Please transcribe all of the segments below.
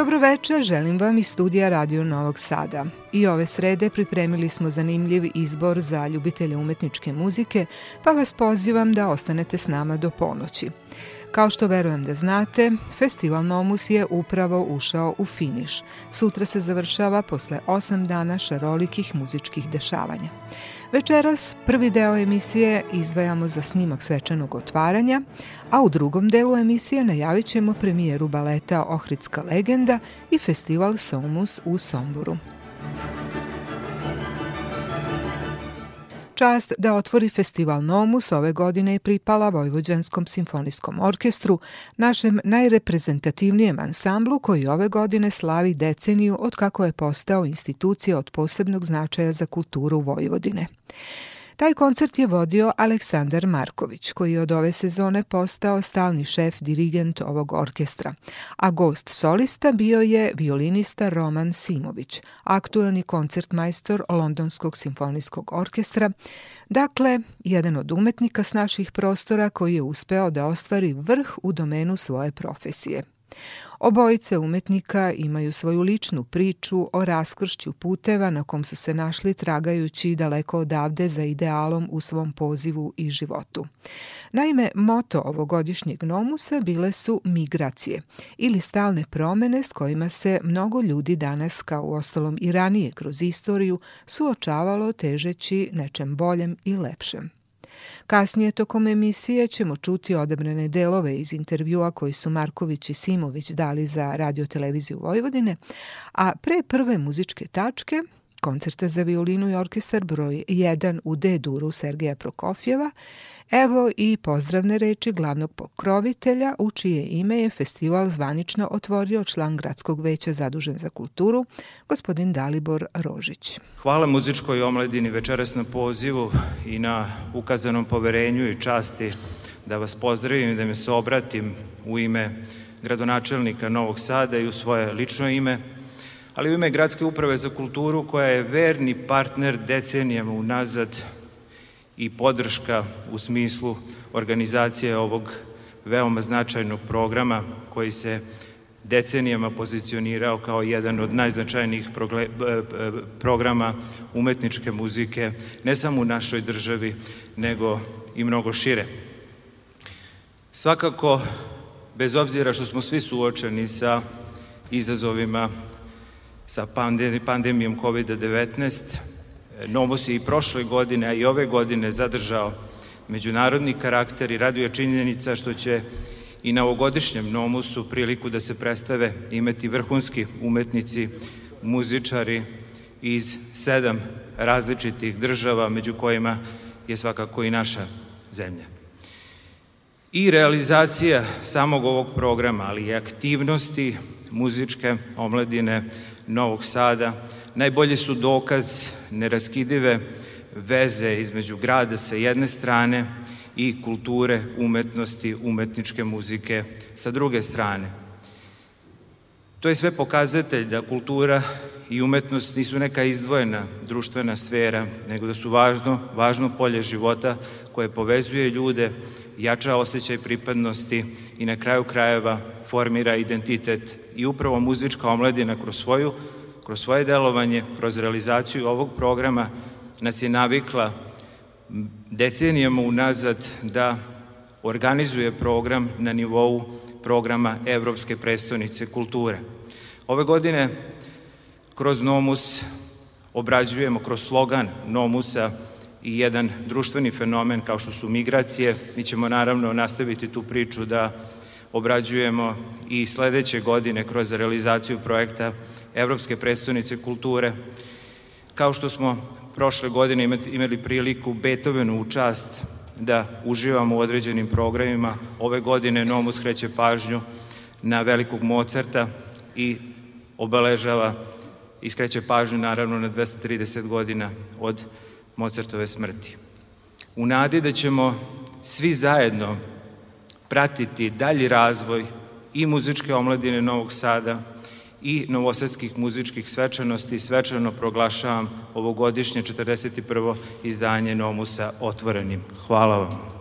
Dobroveče, želim vam iz studija Radio Novog Sada. I ove srede pripremili smo zanimljiv izbor za ljubitelje umetničke muzike, pa vas pozivam da ostanete s nama do ponoći. Kao što verujem da znate, festival Nomus je upravo ušao u finiš. Sutra se završava posle osam dana šarolikih muzičkih dešavanja. Večeras prvi deo emisije izdvajamo za snimak svečanog otvaranja, a u drugom delu emisije najavit ćemo premijeru baleta Ohridska legenda i festival Somus u Somboru. Čast da otvori festival Nomus ove godine je pripala Vojvođanskom simfonijskom orkestru, našem najreprezentativnijem ansamblu koji ove godine slavi deceniju od kako je postao institucija od posebnog značaja za kulturu Vojvodine. Taj koncert je vodio Aleksandar Marković, koji je od ove sezone postao stalni šef dirigent ovog orkestra, a gost solista bio je violinista Roman Simović, aktuelni koncertmajstor Londonskog simfonijskog orkestra, dakle, jedan od umetnika s naših prostora koji je uspeo da ostvari vrh u domenu svoje profesije. Obojice umetnika imaju svoju ličnu priču o raskršću puteva na kom su se našli tragajući daleko odavde za idealom u svom pozivu i životu. Naime, moto ovogodišnjeg nomusa bile su migracije ili stalne promene s kojima se mnogo ljudi danas, kao u ostalom i ranije kroz istoriju, suočavalo težeći nečem boljem i lepšem. Kasnije tokom emisije ćemo čuti odabrane delove iz intervjua koji su Marković i Simović dali za radioteleviziju Vojvodine, a pre prve muzičke tačke koncerta za violinu i orkestar broj 1 u D-duru Sergeja Prokofjeva, evo i pozdravne reči glavnog pokrovitelja u čije ime je festival zvanično otvorio član gradskog veća zadužen za kulturu, gospodin Dalibor Rožić. Hvala muzičkoj omladini večeras na pozivu i na ukazanom poverenju i časti da vas pozdravim i da me se obratim u ime gradonačelnika Novog Sada i u svoje lično ime, ali u ime Gradske uprave za kulturu koja je verni partner decenijama unazad i podrška u smislu organizacije ovog veoma značajnog programa koji se decenijama pozicionirao kao jedan od najznačajnijih programa umetničke muzike ne samo u našoj državi nego i mnogo šire. Svakako, bez obzira što smo svi suočeni sa izazovima sa pandemijom COVID-19. Nomos je i prošle godine, a i ove godine zadržao međunarodni karakter i raduje činjenica što će i na ovogodišnjem Nomusu priliku da se predstave imati vrhunski umetnici, muzičari iz sedam različitih država, među kojima je svakako i naša zemlja. I realizacija samog ovog programa, ali i aktivnosti muzičke omladine Novog Sada, najbolje su dokaz neraskidive veze između grada sa jedne strane i kulture, umetnosti, umetničke muzike sa druge strane. To je sve pokazatelj da kultura i umetnost nisu neka izdvojena društvena sfera, nego da su važno, važno polje života koje povezuje ljude, jača osjećaj pripadnosti i na kraju krajeva formira identitet i upravo muzička omladina kroz svoju kroz svoje delovanje, kroz realizaciju ovog programa nas je navikla decenijama unazad da organizuje program na nivou programa Evropske prestonice kulture. Ove godine kroz Nomus obrađujemo kroz slogan Nomusa i jedan društveni fenomen kao što su migracije. Mi ćemo naravno nastaviti tu priču da obrađujemo i sledeće godine kroz realizaciju projekta Evropske predstavnice kulture. Kao što smo prošle godine imali priliku Beethovenu u čast da uživamo u određenim programima, ove godine Nomus kreće pažnju na velikog Mozarta i obeležava iskreće pažnju naravno na 230 godina od Mozartove smrti. U nadi da ćemo svi zajedno pratiti dalji razvoj i muzičke omladine Novog Sada i novosadskih muzičkih svečanosti svečano proglašavam ovogodišnje 41. izdanje Nomusa otvorenim. Hvala vam.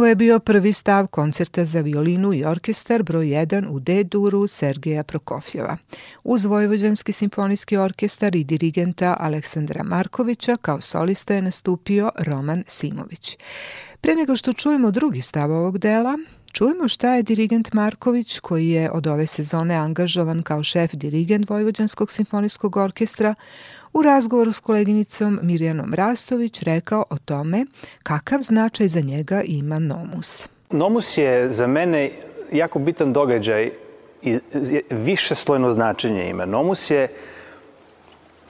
Ovo je bio prvi stav koncerta za violinu i orkestar broj 1 u D-duru Sergeja Prokofjeva. Uz Vojvođanski simfonijski orkestar i dirigenta Aleksandra Markovića kao solista je nastupio Roman Simović. Pre nego što čujemo drugi stav ovog dela, Čujemo šta je dirigent Marković, koji je od ove sezone angažovan kao šef dirigent Vojvođanskog simfonijskog orkestra, u razgovoru s koleginicom Mirjanom Rastović rekao o tome kakav značaj za njega ima Nomus. Nomus je za mene jako bitan događaj i više slojno značenje ima. Nomus je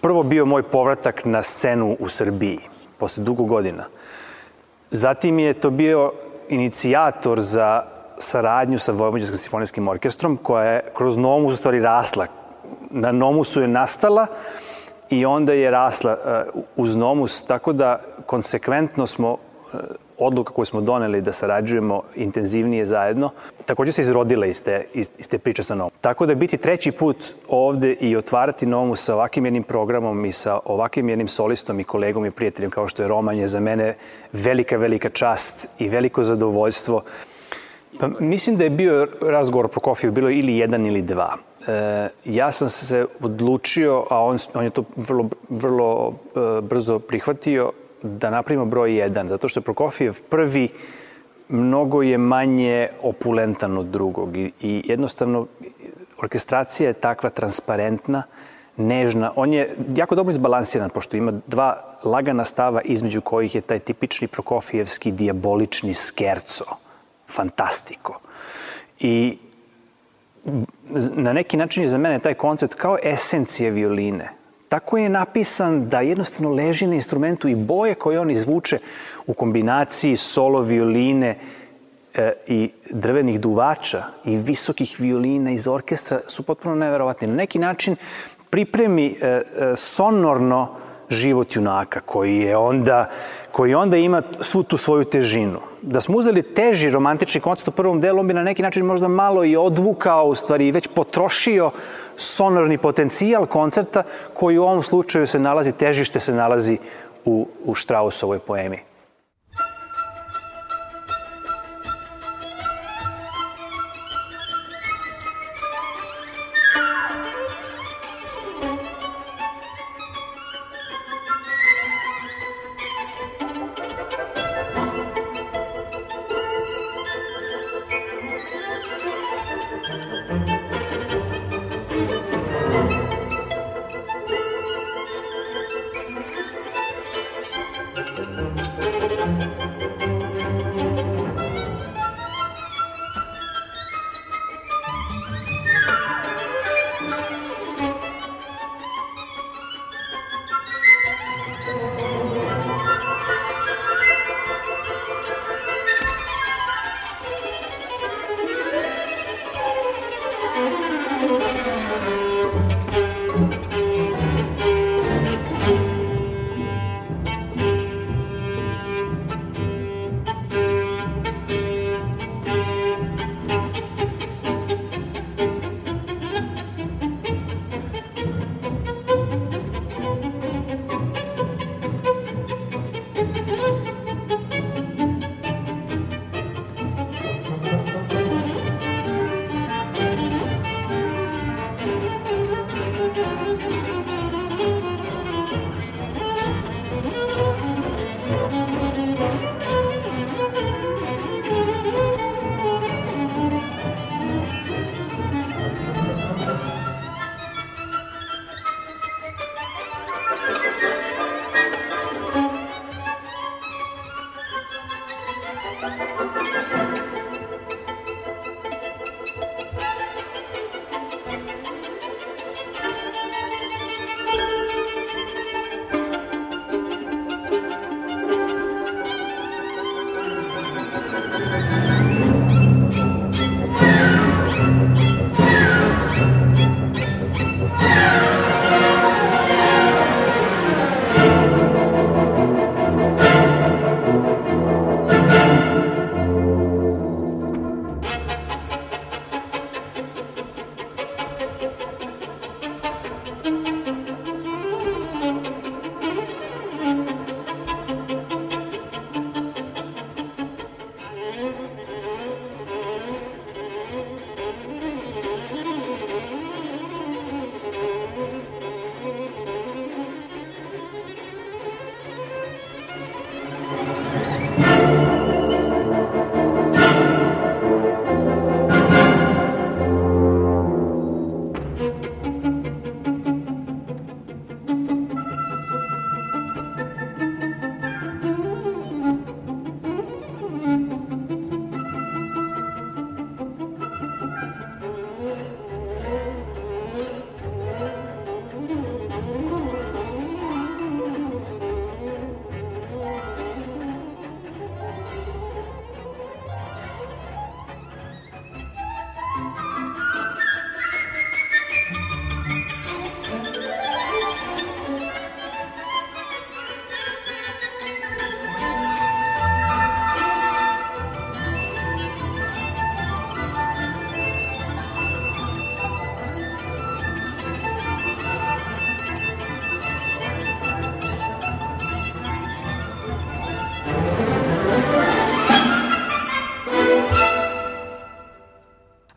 prvo bio moj povratak na scenu u Srbiji posle dugo godina. Zatim je to bio inicijator za saradnju sa Vojvođanskim simfonijskim orkestrom koja je kroz Nomus u stvari rasla. Na Nomusu je nastala i onda je rasla uh, uz Nomus, tako da konsekventno smo uh, odluka koju smo doneli da sarađujemo intenzivnije zajedno, takođe se izrodila iz te, iz, iz te priče sa Novom. Tako da biti treći put ovde i otvarati Novu sa ovakvim jednim programom i sa ovakvim jednim solistom i kolegom i prijateljem kao što je Roman je za mene velika, velika čast i veliko zadovoljstvo. Pa, mislim da je bio razgovor o Prokofiju, bilo ili jedan ili dva. E, ja sam se odlučio, a on, on je to vrlo, vrlo e, brzo prihvatio, da napravimo broj 1, zato što je Prokofijev prvi mnogo je manje opulentan od drugog i, i jednostavno orkestracija je takva transparentna, nežna. On je jako dobro izbalansiran, pošto ima dva lagana stava između kojih je taj tipični Prokofijevski diabolični skerco, fantastiko. I na neki način je za mene taj koncept kao esencija violine – Tako je napisan da jednostavno leži na instrumentu i boje koje on izvuče u kombinaciji solo violine e, i drvenih duvača i visokih violina iz orkestra su potpuno neverovatni. Na neki način pripremi e, e, sonorno život junaka koji je onda koji onda ima svu tu svoju težinu. Da smo uzeli teži romantični koncept u prvom delu, on bi na neki način možda malo i odvukao, u stvari, već potrošio sonorni potencijal koncerta koji u ovom slučaju se nalazi, težište se nalazi u, u Strausovoj poemi.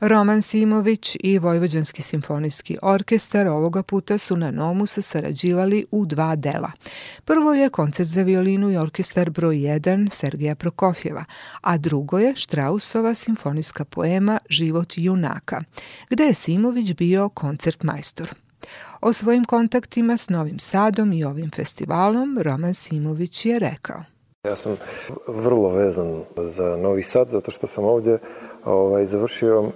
Roman Simović i Vojvođanski simfonijski orkestar ovoga puta su na Nomusa sarađivali u dva dela. Prvo je koncert za violinu i orkestar broj 1 Sergeja Prokofjeva, a drugo je Štrausova simfonijska poema Život junaka, gde je Simović bio koncert majstor. O svojim kontaktima s Novim Sadom i ovim festivalom Roman Simović je rekao. Ja sam vrlo vezan za Novi Sad, zato što sam ovdje ovaj, završio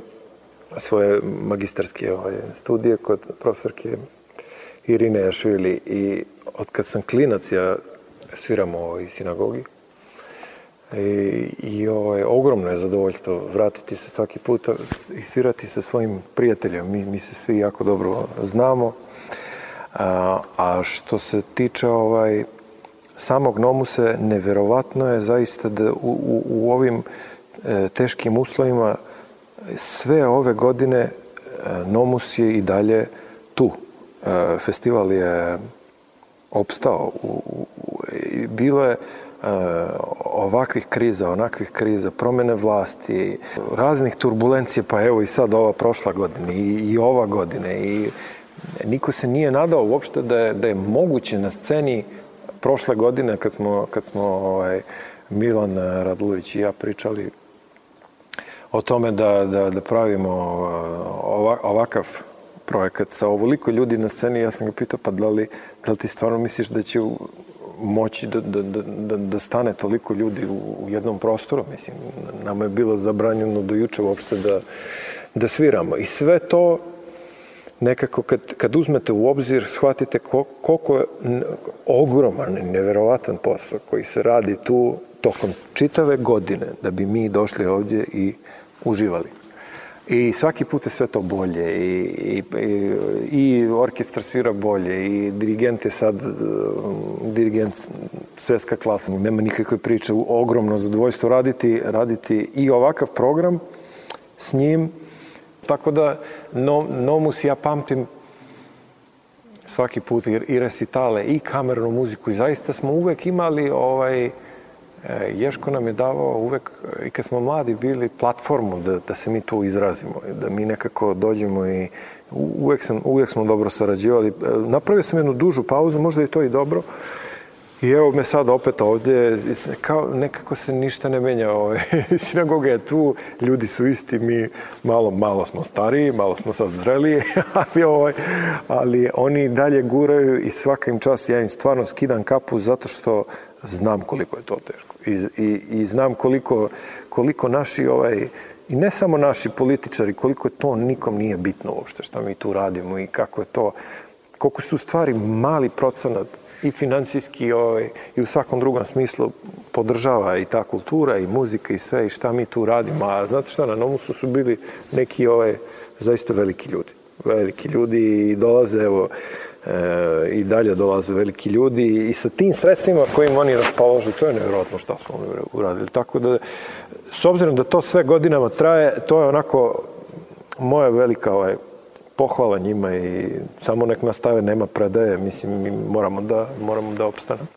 svoje magistarske ovaj, studije kod profesorke Irine Jašvili i od kad sam klinac ja sviram u ovoj sinagogi i, i ovaj, ogromno je zadovoljstvo vratiti se svaki put i svirati sa svojim prijateljem. Mi, mi se svi jako dobro znamo. A, a što se tiče ovaj, samog Nomuse, neverovatno je zaista da u, u, u ovim e, teškim uslovima sve ove godine e, Nomus je i dalje tu. E, festival je opstao. Bilo je e, ovakvih kriza, onakvih kriza, promene vlasti, raznih turbulencija, pa evo i sad ova prošla godina i, i ova godina i niko se nije nadao uopšte da je, da je moguće na sceni prošle godine kad smo, kad smo ovaj, Milan Radulović i ja pričali o tome da, da, da pravimo uh, ovakav projekat sa ovoliko ljudi na sceni, ja sam ga pitao pa da li, da li ti stvarno misliš da će moći da, da, da, da stane toliko ljudi u, u jednom prostoru. Mislim, nama je bilo zabranjeno do juče uopšte da, da sviramo. I sve to nekako kad, kad uzmete u obzir, shvatite koliko je ogroman i neverovatan posao koji se radi tu tokom čitave godine da bi mi došli ovdje i uživali. I svaki put je sve to bolje i, i, i orkestar svira bolje i dirigent je sad um, dirigent sveska klasa. Nema nikakve priče, ogromno zadovoljstvo raditi, raditi i ovakav program s njim. Tako da no, Nomus ja pamtim svaki put i, resitale i kamernu muziku i zaista smo uvek imali ovaj, Ješko nam je davao uvek, i kad smo mladi bili, platformu da, da se mi tu izrazimo, da mi nekako dođemo i uvek, sam, uvek smo dobro sarađivali. E, napravio sam jednu dužu pauzu, možda je to i dobro, I evo me sad opet ovdje, kao nekako se ništa ne menja. Ovaj. Sinagoga je tu, ljudi su isti, mi malo, malo smo stariji, malo smo sad zreliji, ali, ovaj, ali oni dalje guraju i svaka im čas, ja im stvarno skidam kapu zato što znam koliko je to teško. I, i, i znam koliko, koliko naši ovaj, i ne samo naši političari, koliko to nikom nije bitno uopšte šta mi tu radimo i kako je to, koliko su stvari mali procenat i financijski ovaj, i u svakom drugom smislu podržava i ta kultura i muzika i sve i šta mi tu radimo. A znate šta, na Nomusu su bili neki ovaj, zaista veliki ljudi. Veliki ljudi i dolaze, evo, e, i dalje dolaze veliki ljudi i sa tim sredstvima kojim oni raspoložu, to je nevjerojatno šta smo oni uradili. Tako da, s obzirom da to sve godinama traje, to je onako moja velika ovaj, pohvala njima i samo nek nastave, nema predaje, mislim, mi moramo da, moramo da opstanemo.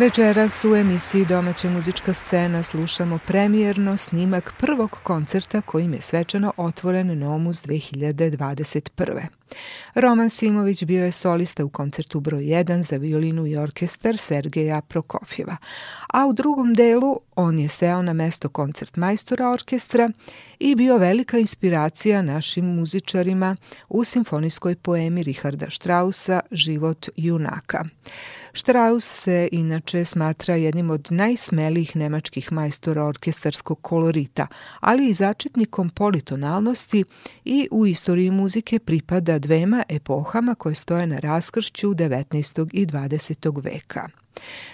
Večeras u emisiji Domaća muzička scena slušamo premijerno snimak prvog koncerta kojim je svečano otvoren Nomus 2021. Roman Simović bio je solista u koncertu broj 1 za violinu i orkestar Sergeja Prokofjeva, a u drugom delu on je seo na mesto koncert majstora orkestra i bio velika inspiracija našim muzičarima u simfonijskoj poemi Richarda Strausa Život junaka. Strauss se inače smatra jednim od najsmelijih nemačkih majstora orkestarskog kolorita, ali i začetnikom politonalnosti i u istoriji muzike pripada dvema epohama koje stoje na raskršću 19. i 20. veka.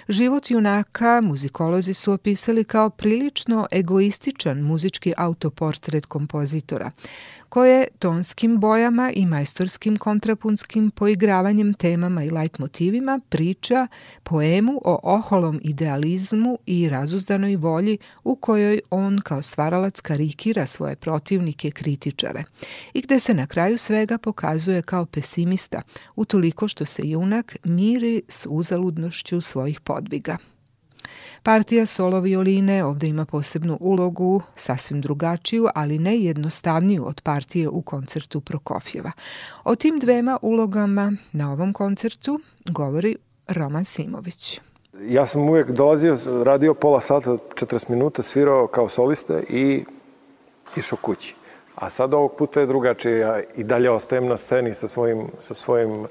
Život junaka muzikolozi su opisali kao prilično egoističan muzički autoportret kompozitora, koje tonskim bojama i majstorskim kontrapunskim poigravanjem temama i light motivima priča poemu o oholom idealizmu i razuzdanoj volji u kojoj on kao stvaralac karikira svoje protivnike kritičare i gde se na kraju svega pokazuje kao pesimista utoliko što se junak miri s uzaludnošću svojih podviga. Partija solo violine ovde ima posebnu ulogu, sasvim drugačiju, ali ne jednostavniju od partije u koncertu Prokofjeva. O tim dvema ulogama na ovom koncertu govori Roman Simović. Ja sam uvijek dolazio, radio pola sata, 40 minuta, svirao kao solista i išao kući. A sad ovog puta je drugačije. Ja i dalje ostajem na sceni sa svojim, sa svojim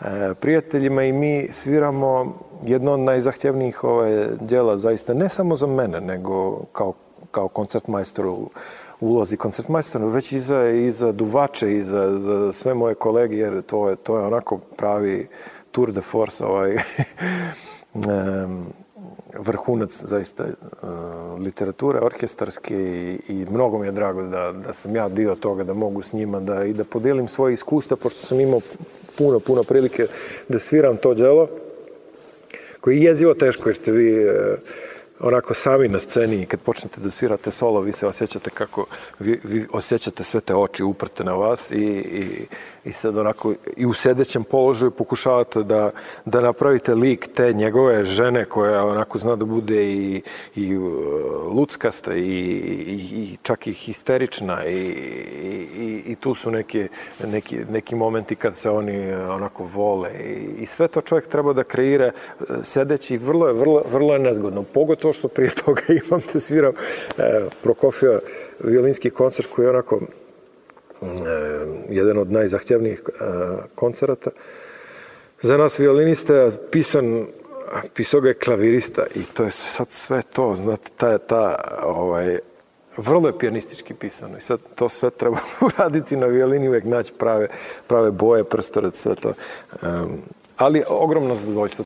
E, prijateljima i mi sviramo jedno od najzahtjevnijih ove djela, zaista ne samo za mene, nego kao, kao koncertmajstor u ulozi koncertmajstora, već i za, i za duvače i za, za sve moje kolege, jer to je, to je onako pravi tour de force, ovaj, vrhunac zaista uh, literature orkestarske i, i mnogo mi je drago da, da sam ja dio toga, da mogu s njima da, i da podelim svoje iskustva, pošto sam imao puno, puno prilike da sviram to djelo, koje je jezivo teško jer ste vi uh, onako sami na sceni i kad počnete da svirate solo, vi se osjećate kako, vi, vi osjećate sve te oči uprte na vas i, i, i sad onako i u sedećem položaju pokušavate da, da napravite lik te njegove žene koja onako zna da bude i, i uh, luckasta i, i, i čak i histerična i, i, i tu su neki, neki, neki momenti kad se oni onako vole i, i sve to čovjek treba da kreira uh, sedeći vrlo je, vrlo, vrlo je nezgodno. Pogotovo što prije toga imam da sviram e, Prokofija violinski koncert koji je onako e, jedan od najzahtjevnijih e, koncerata. Za nas violiniste pisan pisao ga je klavirista i to je sad sve to, znate, ta, ta ovaj, vrlo je pijanistički pisano i sad to sve treba uraditi na violini, uvek naći prave, prave boje, prstored, sve to. Um, ali ogromno zadovoljstvo.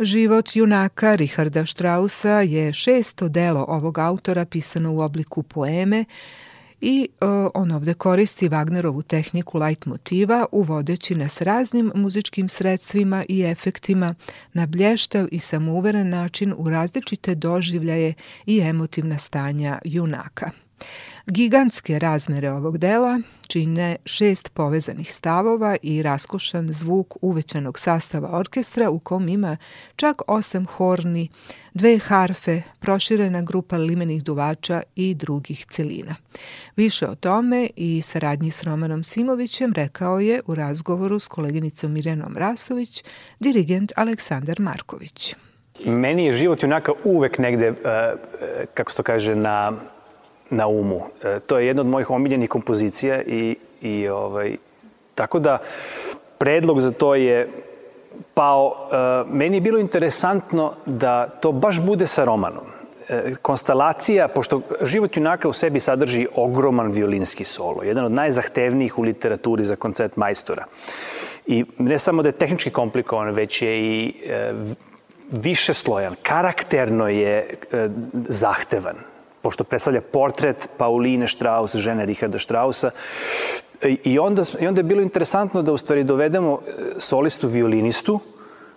Život junaka Richarda Strausa je šesto delo ovog autora pisano u obliku poeme i uh, on ovde koristi Wagnerovu tehniku light motiva uvodeći nas raznim muzičkim sredstvima i efektima na blještav i samouveren način u različite doživljaje i emotivna stanja junaka. Gigantske razmere ovog dela čine šest povezanih stavova i raskošan zvuk uvećanog sastava orkestra u kom ima čak osam horni, dve harfe, proširena grupa limenih duvača i drugih celina. Više o tome i saradnji s Romanom Simovićem rekao je u razgovoru s koleginicom Mirjanom Rastović dirigent Aleksandar Marković. Meni je život junaka uvek negde, eh, eh, kako se to kaže, na na umu. E, to je jedna od mojih omiljenih kompozicija i, i ovaj, tako da predlog za to je pao. E, meni je bilo interesantno da to baš bude sa romanom. E, konstelacija, pošto život junaka u sebi sadrži ogroman violinski solo, jedan od najzahtevnijih u literaturi za koncert majstora. I ne samo da je tehnički komplikovan, već je i e, više slojan, karakterno je e, zahtevan pošto predstavlja portret Pauline Strauss, žene Richarda Straussa. I onda, I onda je bilo interesantno da u stvari dovedemo e, solistu violinistu,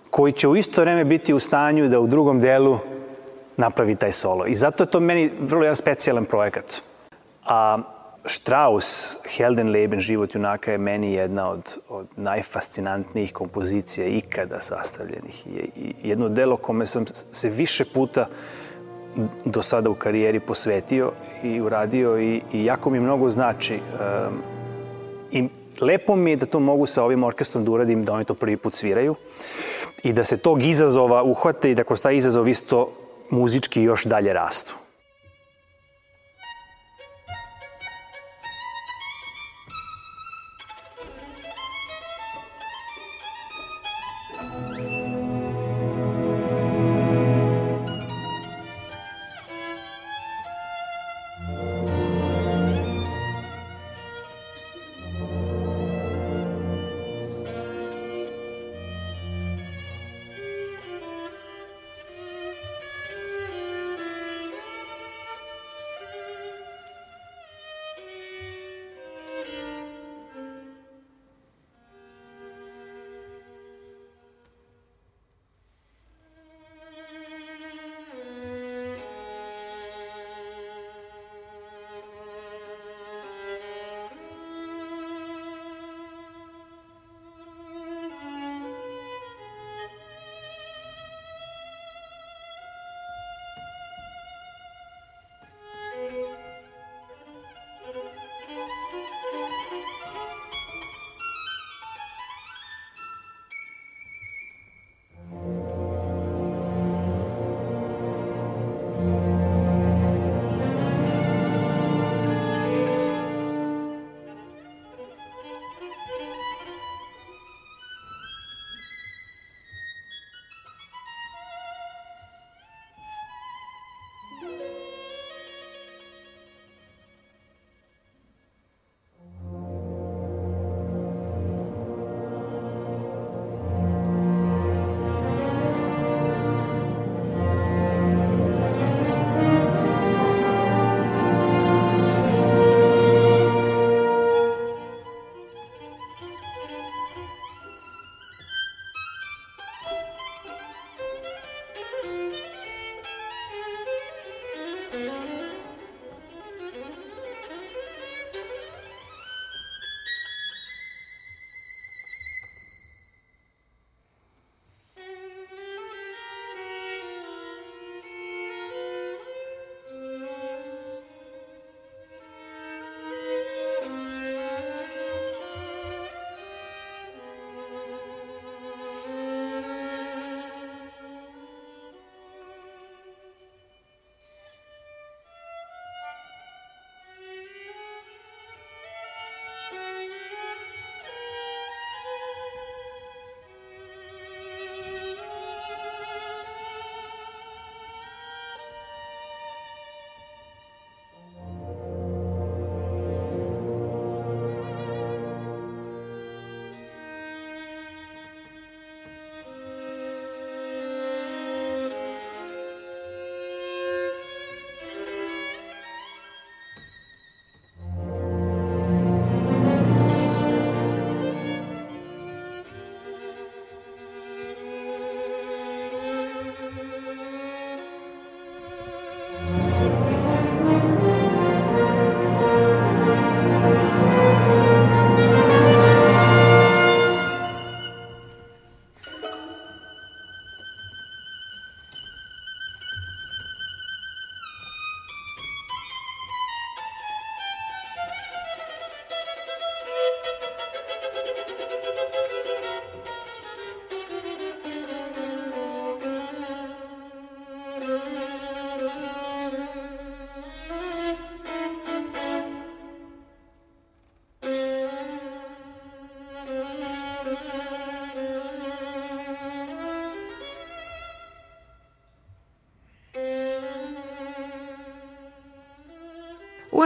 koji će u isto vreme biti u stanju da u drugom delu napravi taj solo. I zato je to meni vrlo jedan specijalan projekat. A Strauss, Heldenleben, život junaka je meni jedna od, od najfascinantnijih kompozicija ikada sastavljenih. I jedno delo kome sam se više puta uh, do sada u karijeri posvetio i uradio i, i jako mi mnogo znači. Um, I lepo mi je da to mogu sa ovim orkestrom da uradim, da oni to prvi put sviraju i da se tog izazova uhvate i da kroz taj izazov isto muzički još dalje rastu.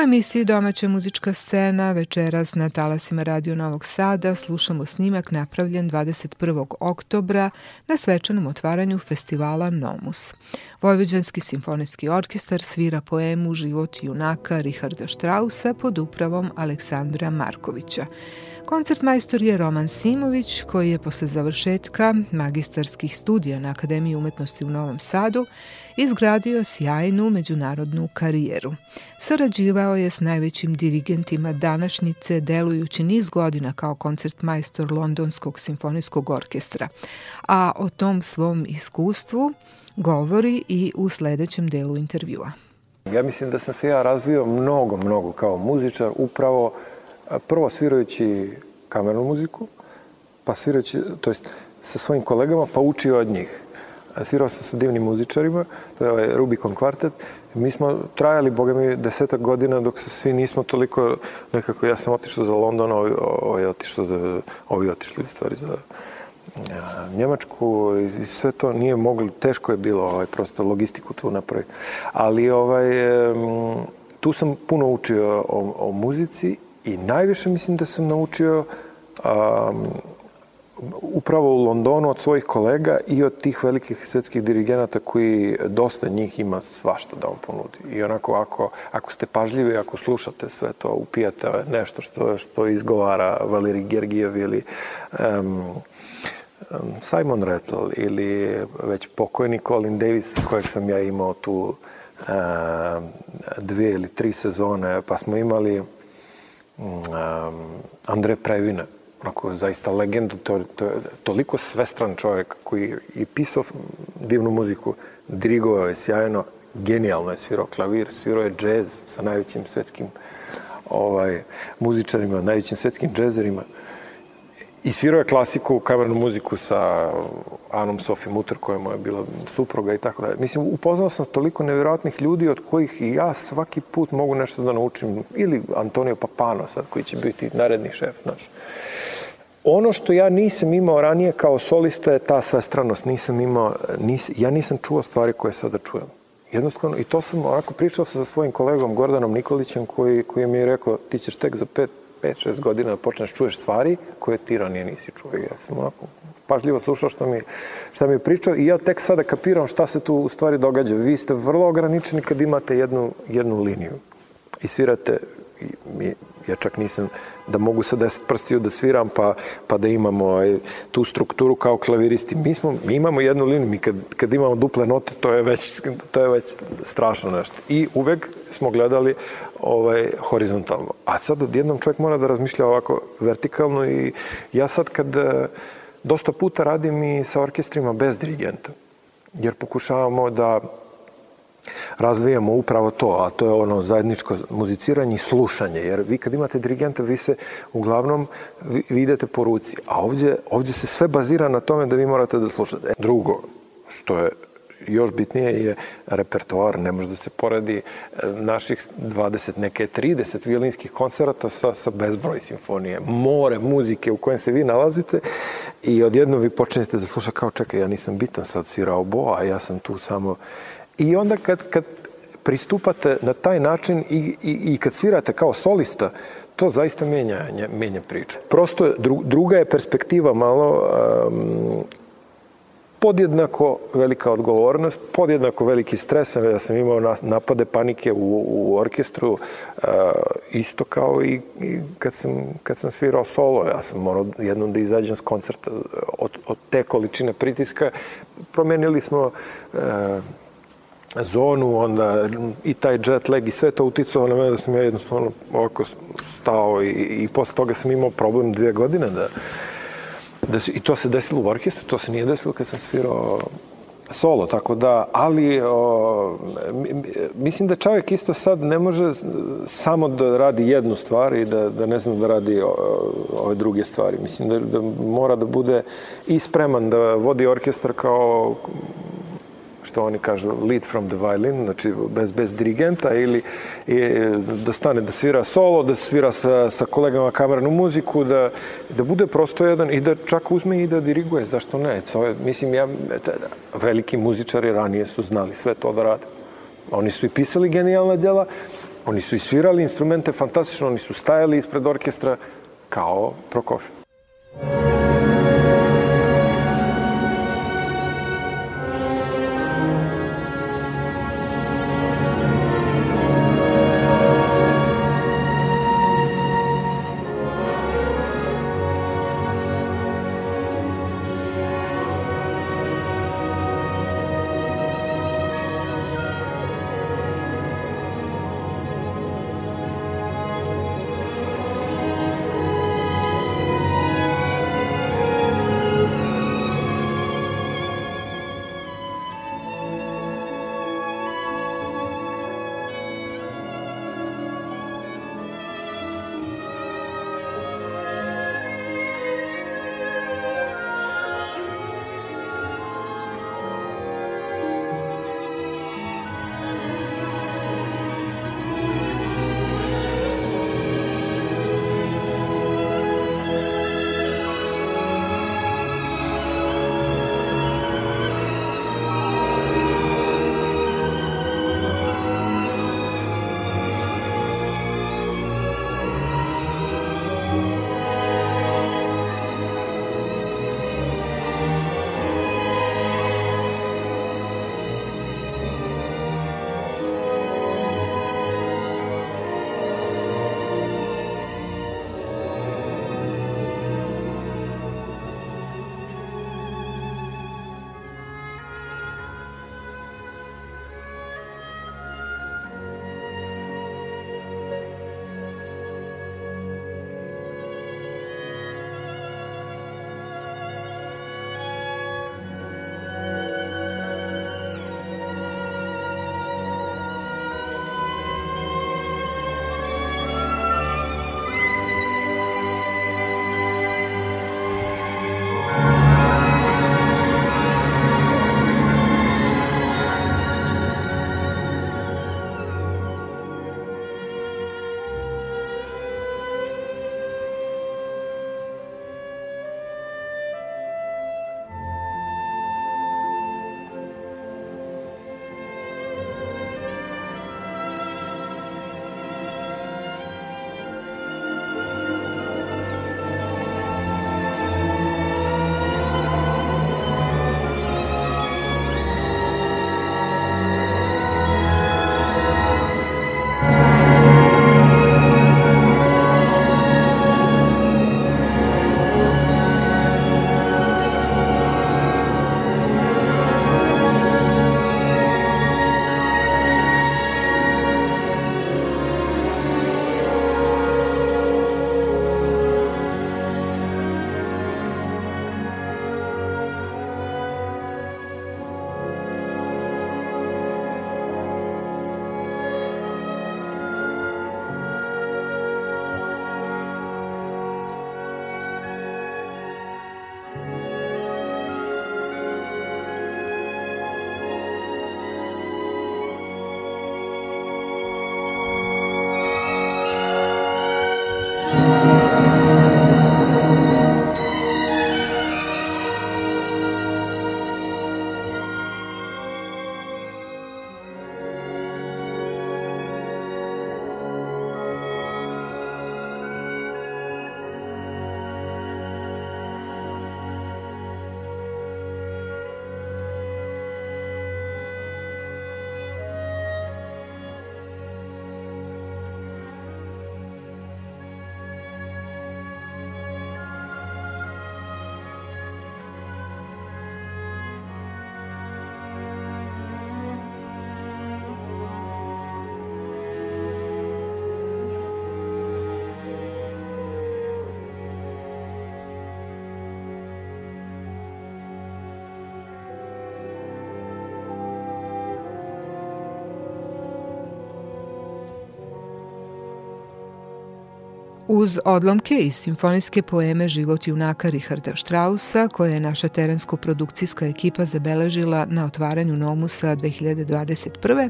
Emisiji Domaća muzička scena večeras na talasima Radio Novog Sada slušamo snimak napravljen 21. oktobra na svečanom otvaranju festivala Nomus. Vojvođanski simfonijski orkestar svira poemu Život junaka Richarda Strausa pod upravom Aleksandra Markovića. Koncertmajstor je Roman Simović, koji je posle završetka magistarskih studija na Akademiji umetnosti u Novom Sadu izgradio sjajnu međunarodnu karijeru. Sarađivao je s najvećim dirigentima današnjice, delujući niz godina kao koncertmajstor Londonskog simfonijskog orkestra. A o tom svom iskustvu govori i u sledećem delu intervjua. Ja mislim da sam se ja razvio mnogo, mnogo kao muzičar, upravo prvo svirajući kamernu muziku, pa svirajući, to jest sa svojim kolegama, pa učio od njih. Svirao sam sa divnim muzičarima, to je ovaj Rubicon kvartet. Mi smo trajali, boga mi, desetak godina dok se svi nismo toliko, nekako, ja sam otišao za London, ovi, ovi otišao za, ovi otišli u stvari za Njemačku i sve to nije moglo, teško je bilo ovaj, prosto logistiku tu napraviti. Ali ovaj, tu sam puno učio o, o muzici I najviše mislim da sam naučio um, upravo u Londonu od svojih kolega i od tih velikih svetskih dirigenata koji dosta njih ima svašta da vam ponudi. I onako, ako, ako ste pažljivi, ako slušate sve to, upijate nešto što, što izgovara Valeri Gergijev ili um, Simon Rattle ili već pokojni Colin Davis kojeg sam ja imao tu uh, dve ili tri sezone, pa smo imali um, Andre Previna, onako zaista legenda, to, to toliko svestran čovjek koji je pisao divnu muziku, dirigovao je sjajno, genijalno je svirao klavir, svirao je džez sa najvećim svetskim ovaj, muzičarima, najvećim svetskim džezerima. I svirao je klasiku, kamernu muziku sa Anom Sofi Mutter, koja je bila supruga i tako dalje. Mislim, upoznao sam toliko nevjerojatnih ljudi od kojih i ja svaki put mogu nešto da naučim. Ili Antonio Papano sad, koji će biti naredni šef naš. Ono što ja nisam imao ranije kao solista je ta svestranost. Nisam imao, nis, ja nisam čuo stvari koje sada čujem. Jednostavno, i to sam onako pričao sa svojim kolegom Gordanom Nikolićem koji, koji mi je rekao ti ćeš tek za pet 5-6 godina da počneš čuješ stvari koje ti ranije nisi čuo. Ja sam onako pažljivo slušao što mi, šta mi je pričao i ja tek sada kapiram šta se tu u stvari događa. Vi ste vrlo ograničeni kad imate jednu, jednu liniju i svirate i, ja čak nisam da mogu sa deset prstiju da sviram pa, pa da imamo aj, tu strukturu kao klaviristi. Mi, smo, mi imamo jednu liniju, mi kad, kad imamo duple note, to je već, to je već strašno nešto. I uvek smo gledali ovaj, horizontalno. A sad odjednom čovjek mora da razmišlja ovako vertikalno i ja sad kad eh, dosta puta radim i sa orkestrima bez dirigenta, jer pokušavamo da razvijamo upravo to, a to je ono zajedničko muziciranje i slušanje, jer vi kad imate dirigenta, vi se uglavnom vi, vi idete po ruci, a ovdje, ovdje se sve bazira na tome da vi morate da slušate. Drugo, što je još bitnije je repertoar, ne može da se poredi e, naših 20, neke 30 violinskih koncerata sa, sa bezbroj simfonije. More muzike u kojem se vi nalazite i odjedno vi počnete da sluša kao čekaj, ja nisam bitan sad svirao a ja sam tu samo... I onda kad, kad pristupate na taj način i, i, i kad svirate kao solista, to zaista menja, menja priču. Prosto druga je perspektiva malo um, podjednako velika odgovornost, podjednako veliki stres. Ja sam imao napade panike u, u orkestru, uh, isto kao i, i kad, sam, kad sam svirao solo. Ja sam morao jednom da izađem s koncerta od, od te količine pritiska. Promenili smo uh, zonu, onda i taj jet lag i sve to uticao na mene da sam ja jednostavno ovako stao i, i posle toga sam imao problem dvije godine da, da se, I to se desilo u orkestru, to se nije desilo kad sam svirao solo, tako da, ali o, mislim da čovjek isto sad ne može samo da radi jednu stvar i da, da ne zna da radi o, ove druge stvari. Mislim da, da mora da bude i spreman da vodi orkestar kao što oni kažu lead from the violin, znači bez, bez dirigenta ili i, da stane da svira solo, da svira sa, sa kolegama kamernu muziku, da, da bude prosto jedan i da čak uzme i da diriguje, zašto ne? To je, mislim, ja, veliki muzičari ranije su znali sve to da rade. Oni su i pisali genijalna djela, Oni su isvirali instrumente fantastično, oni su stajali ispred orkestra kao Prokofjev. Uz odlomke iz simfonijske poeme Život junaka Richarda Strausa, koje je naša terensko-produkcijska ekipa zabeležila na otvaranju Nomusa 2021.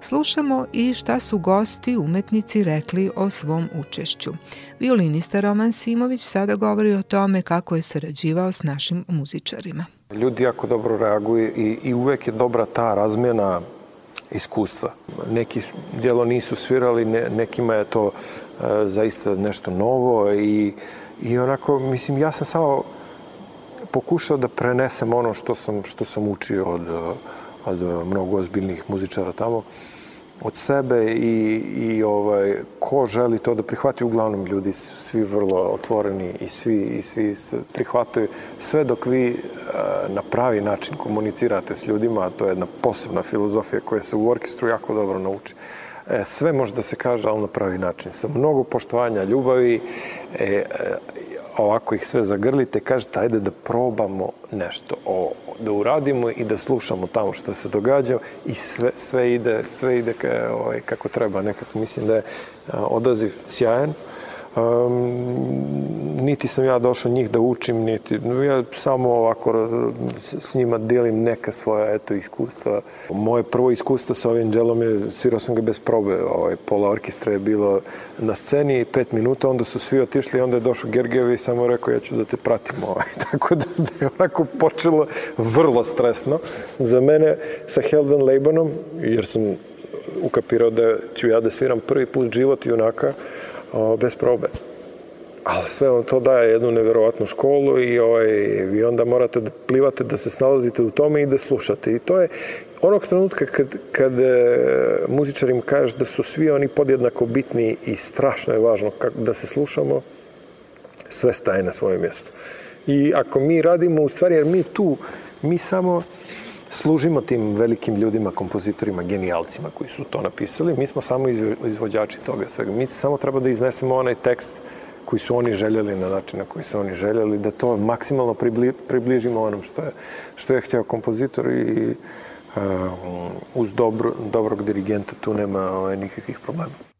Slušamo i šta su gosti umetnici rekli o svom učešću. Violinista Roman Simović sada govori o tome kako je sarađivao s našim muzičarima. Ljudi jako dobro reaguju i, i uvek je dobra ta razmjena iskustva. Neki djelo nisu svirali, ne, nekima je to zaista nešto novo i, i onako, mislim, ja sam samo pokušao da prenesem ono što sam, što sam učio od, od mnogo ozbiljnih muzičara tamo od sebe i, i ovaj, ko želi to da prihvati, uglavnom ljudi svi vrlo otvoreni i svi, i svi prihvataju sve dok vi uh, na pravi način komunicirate s ljudima, a to je jedna posebna filozofija koja se u orkestru jako dobro nauči. E, sve može da se kaže, ali na pravi način. Sa mnogo poštovanja, ljubavi, e, e, ovako ih sve zagrlite, kažete, ajde da probamo nešto, o, da uradimo i da slušamo tamo što se događa i sve, sve ide, sve ide ka, ovaj, kako treba. Nekako mislim da je odaziv sjajan. Um, niti sam ja došao njih da učim, niti ja samo ovako s njima delim neka svoja eto iskustva. Moje prvo iskustvo sa ovim delom je, svirao sam ga bez probe, ovaj, pola orkestra je bilo na sceni, pet minuta, onda su svi otišli, onda je došao Gergijev i samo rekao ja ću da te pratim. Ovaj. Tako da, da je onako počelo vrlo stresno. Za mene sa Helden Leibanom, jer sam ukapirao da ću ja da sviram prvi put život junaka, bez probe. Ali sve vam to daje jednu neverovatnu školu i ovaj, vi onda morate da plivate, da se snalazite u tome i da slušate. I to je onog trenutka kad, kad e, muzičarima kažeš da su svi oni podjednako bitni i strašno je važno kako, da se slušamo, sve staje na svoje mjesto. I ako mi radimo, u stvari, jer mi tu, mi samo služimo tim velikim ljudima, kompozitorima, genijalcima koji su to napisali. Mi smo samo izvođači toga svega. Mi samo treba da iznesemo onaj tekst koji su oni željeli na način na koji su oni željeli, da to maksimalno pribli, približimo onom što je, što je htio kompozitor i uh, uz dobro, dobrog dirigenta tu nema ovaj, nikakvih problema.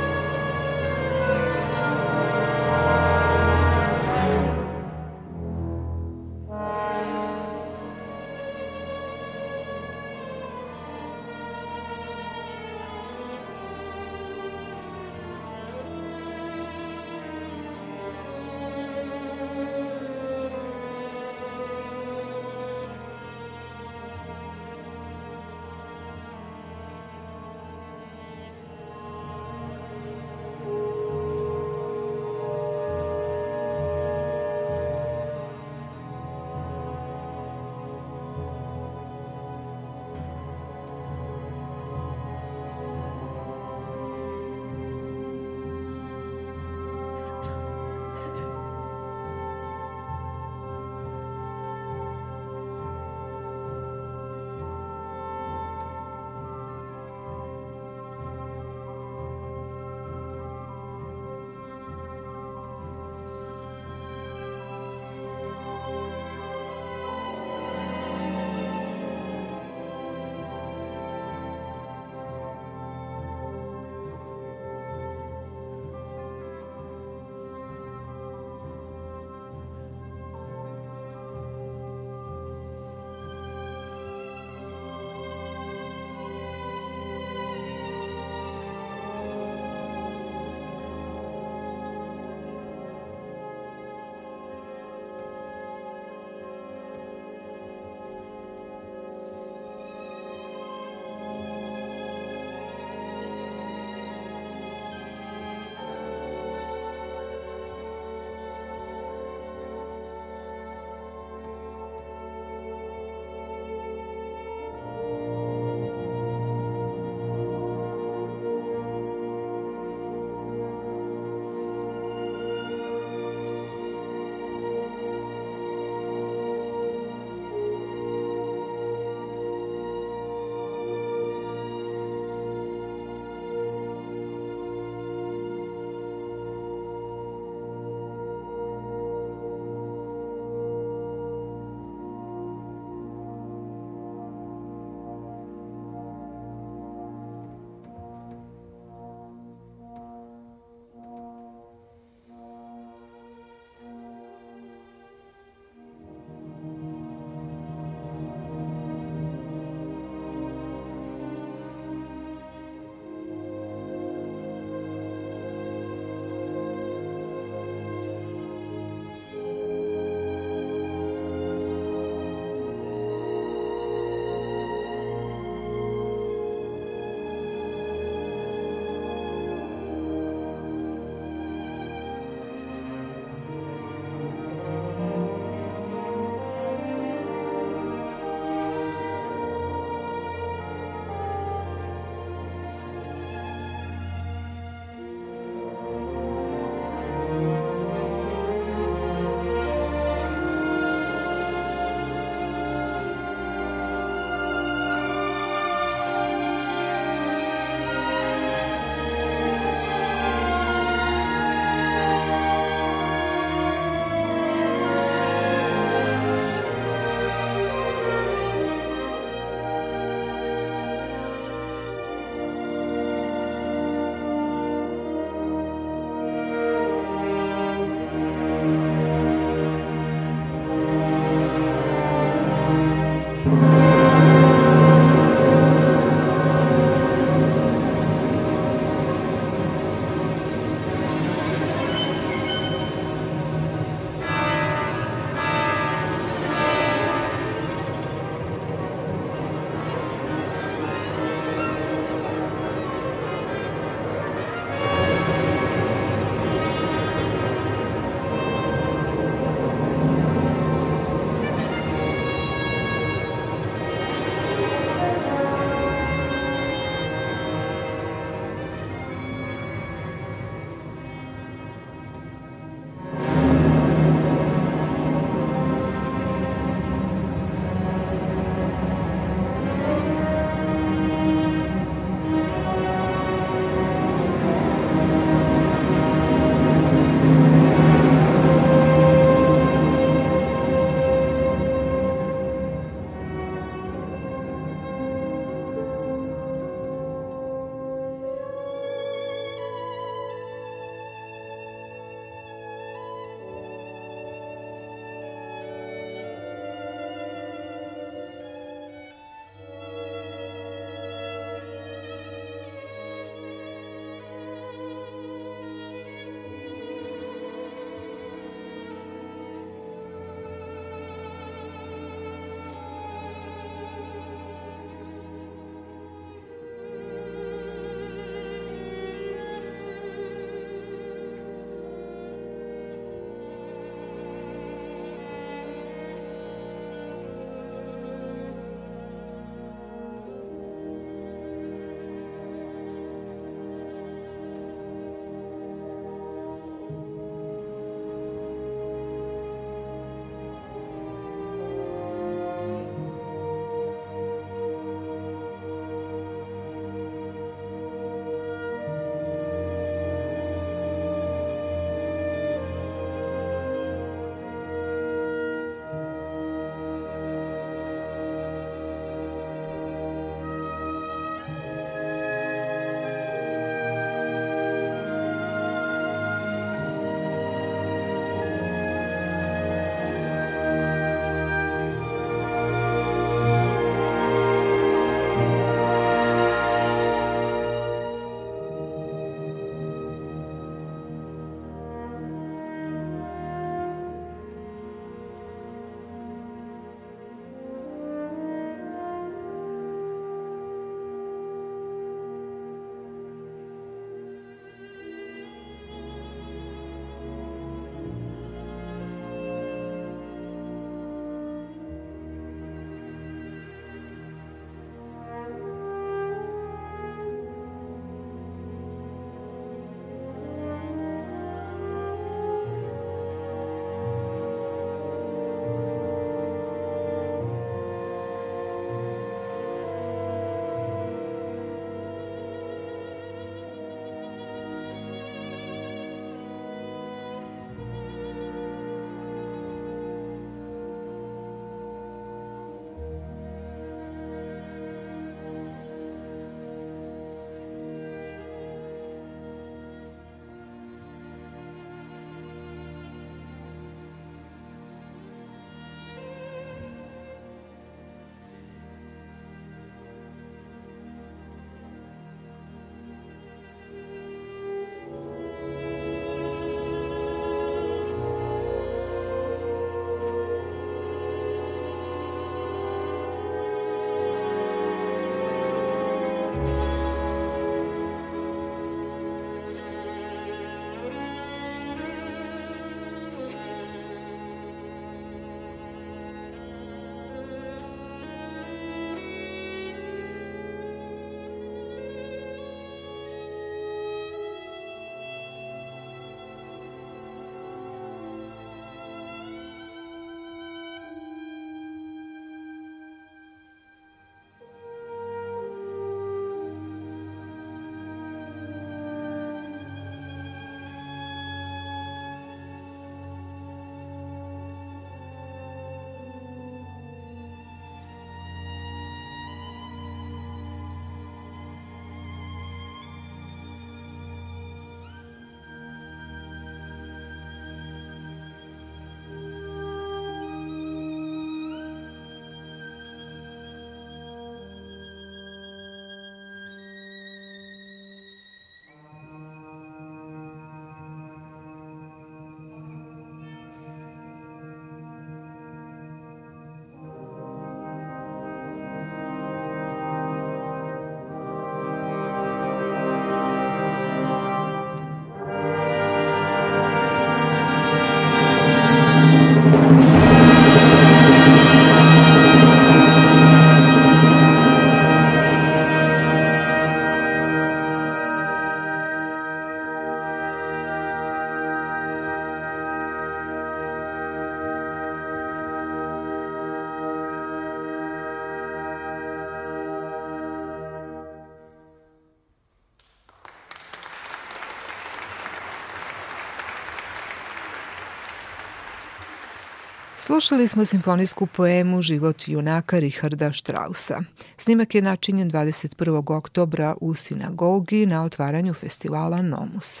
Slušali smo simfonijsku poemu Život junaka Richarda Strausa. Snimak je načinjen 21. oktobra u sinagogi na otvaranju festivala Nomus.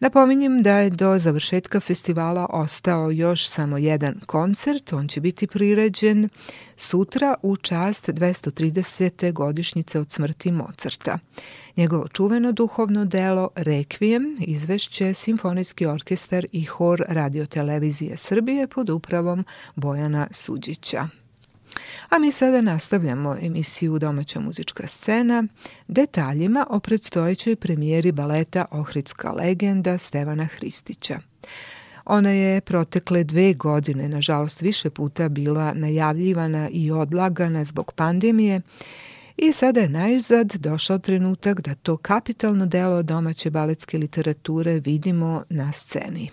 Napominjem da je do završetka festivala ostao još samo jedan koncert. On će biti priređen sutra u čast 230. godišnjice od smrti Mozarta. Njegovo čuveno duhovno delo Rekvijem izvešće Simfonijski orkestar i hor radiotelevizije Srbije pod upravom Bojana Suđića. A mi sada nastavljamo emisiju Domaća muzička scena detaljima o predstojećoj premijeri baleta Ohridska legenda Stevana Hristića. Ona je protekle dve godine, nažalost više puta bila najavljivana i odlagana zbog pandemije i sada je najzad došao trenutak da to kapitalno delo domaće baletske literature vidimo na sceni.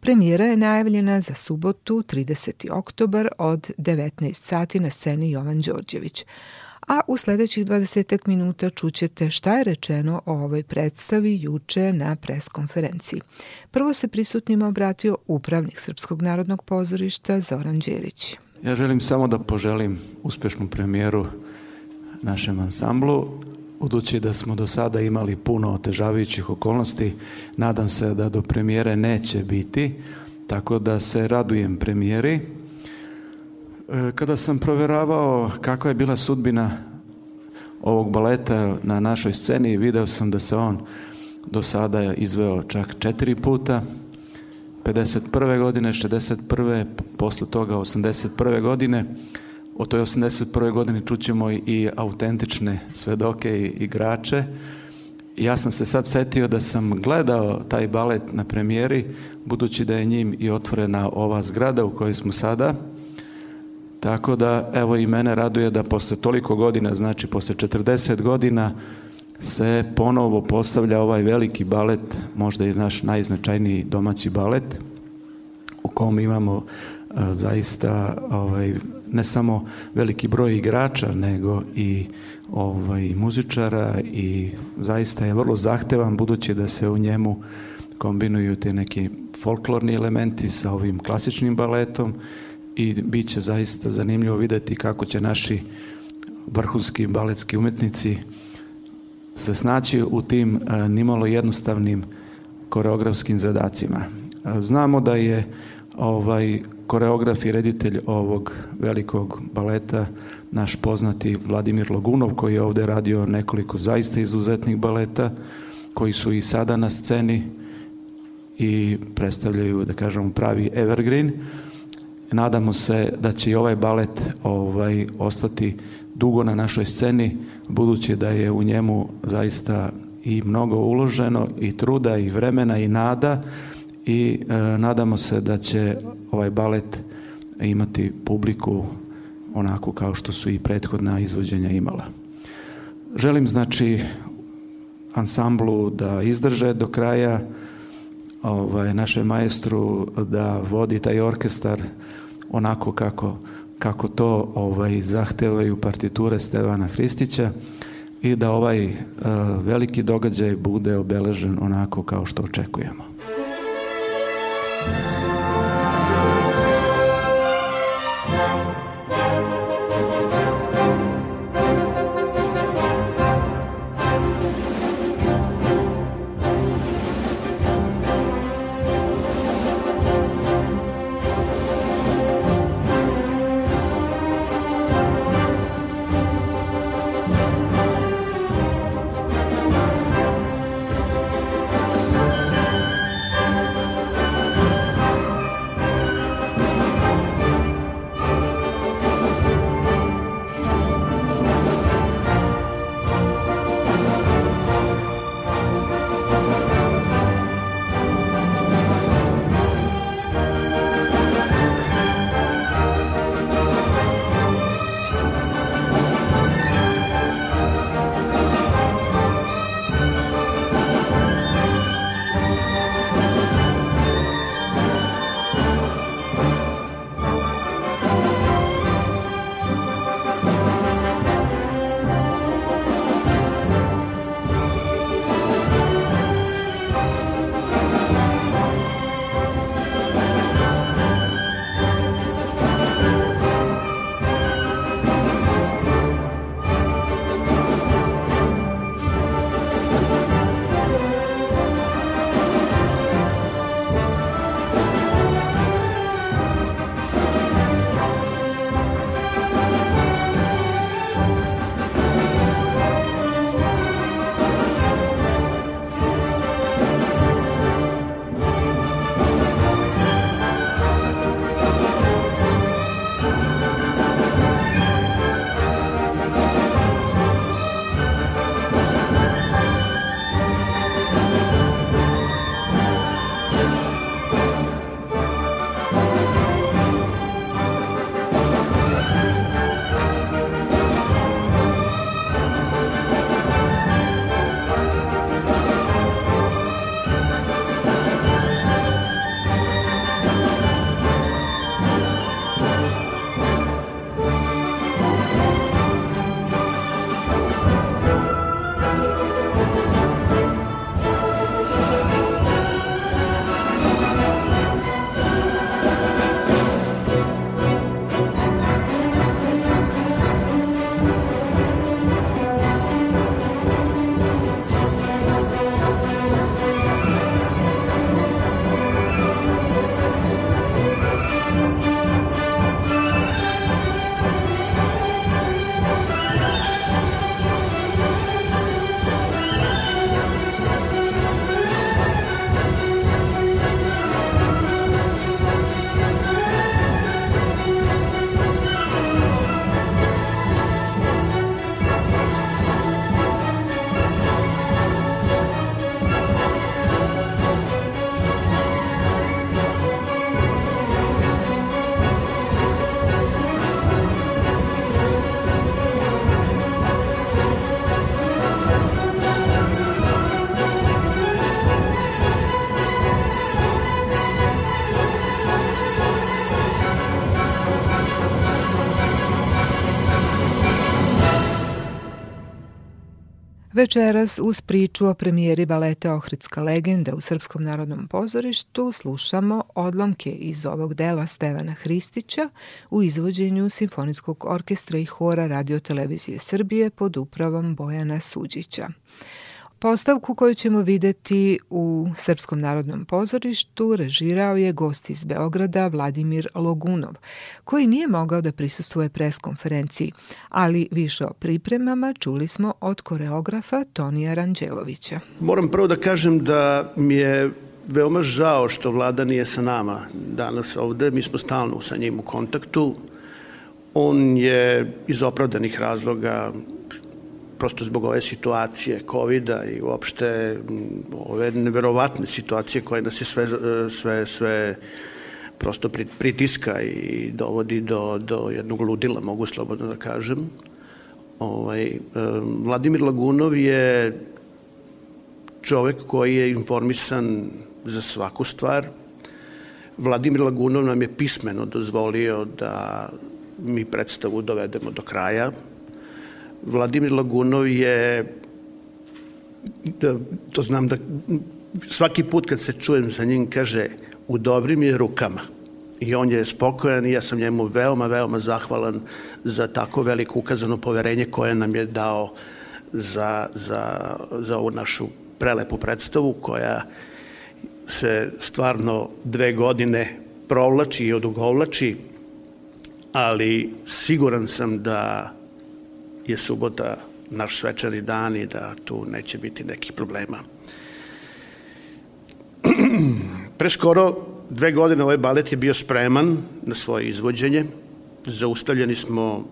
Premijera je najavljena za subotu 30. oktobar od 19 sati na sceni Jovan Đorđević. A u sledećih 20 minuta čućete šta je rečeno o ovoj predstavi juče na preskonferenciji. Prvo se prisutnima obratio upravnik Srpskog narodnog pozorišta Zoran Đerić. Ja želim samo da poželim uspešnu premijeru našem ansamblu, Budući da smo do sada imali puno otežavajućih okolnosti, nadam se da do premijere neće biti, tako da se radujem premijeri. E, kada sam proveravao kakva je bila sudbina ovog baleta na našoj sceni, video sam da se on do sada izveo čak četiri puta, 51. godine, 61. posle toga 81. godine, o toj 81. godini čućemo i autentične svedoke i igrače. Ja sam se sad setio da sam gledao taj balet na premijeri, budući da je njim i otvorena ova zgrada u kojoj smo sada. Tako da, evo i mene raduje da posle toliko godina, znači posle 40 godina, se ponovo postavlja ovaj veliki balet, možda i naš najznačajniji domaći balet, u kom imamo zaista ovaj, ne samo veliki broj igrača, nego i ovaj, muzičara i zaista je vrlo zahtevan budući da se u njemu kombinuju te neki folklorni elementi sa ovim klasičnim baletom i bit će zaista zanimljivo videti kako će naši vrhunski baletski umetnici se snaći u tim nimalo jednostavnim koreografskim zadacima. Znamo da je ovaj koreograf i reditelj ovog velikog baleta, naš poznati Vladimir Logunov, koji je ovde radio nekoliko zaista izuzetnih baleta, koji su i sada na sceni i predstavljaju, da kažemo, pravi evergreen. Nadamo se da će i ovaj balet ovaj, ostati dugo na našoj sceni, budući da je u njemu zaista i mnogo uloženo i truda i vremena i nada, i e, nadamo se da će ovaj balet imati publiku onako kao što su i prethodna izvođenja imala. Želim znači ansamblu da izdrže do kraja ovaj, naše maestru da vodi taj orkestar onako kako, kako to ovaj, zahtevaju partiture Stevana Hristića i da ovaj uh, veliki događaj bude obeležen onako kao što očekujemo. Večeras uz priču o premijeri baleta Ohridska legenda u Srpskom narodnom pozorištu slušamo odlomke iz ovog dela Stevana Hristića u izvođenju Simfonijskog orkestra i hora radiotelevizije Srbije pod upravom Bojana Suđića. Postavku koju ćemo videti u Srpskom narodnom pozorištu režirao je gost iz Beograda Vladimir Logunov, koji nije mogao da prisustuje pres konferenciji, ali više o pripremama čuli smo od koreografa Tonija Ranđelovića. Moram prvo da kažem da mi je veoma žao što vlada nije sa nama danas ovde. Mi smo stalno sa njim u kontaktu. On je iz opravdanih razloga prosto zbog ove situacije covid i uopšte ove neverovatne situacije koje nas je sve, sve, sve prosto pritiska i dovodi do, do jednog ludila, mogu slobodno da kažem. Ovaj, Vladimir Lagunov je čovek koji je informisan za svaku stvar. Vladimir Lagunov nam je pismeno dozvolio da mi predstavu dovedemo do kraja, Vladimir Lagunov je, da, to znam da svaki put kad se čujem sa njim kaže u dobrim je rukama. I on je spokojan i ja sam njemu veoma, veoma zahvalan za tako veliko ukazano poverenje koje nam je dao za, za, za ovu našu prelepu predstavu koja se stvarno dve godine provlači i odugovlači, ali siguran sam da je subota naš svečani dan i da tu neće biti nekih problema. Pre skoro dve godine ovaj balet je bio spreman na svoje izvođenje. Zaustavljeni smo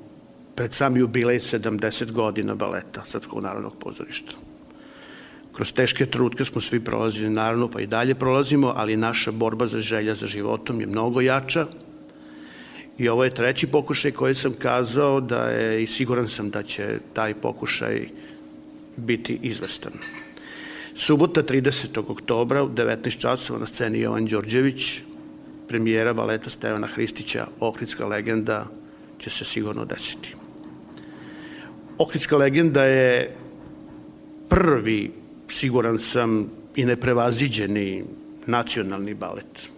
pred sam jubilej 70 godina baleta Srpskog narodnog pozorišta. Kroz teške trutke smo svi prolazili, naravno, pa i dalje prolazimo, ali naša borba za želja za životom je mnogo jača I ovo je treći pokušaj koji sam kazao da je i siguran sam da će taj pokušaj biti izvestan. Subota 30. oktobra u 19 časova na sceni Jovan Đorđević, premijera baleta Stevana Hristića, Ohridska legenda, će se sigurno desiti. Ohridska legenda je prvi, siguran sam, i neprevaziđeni nacionalni balet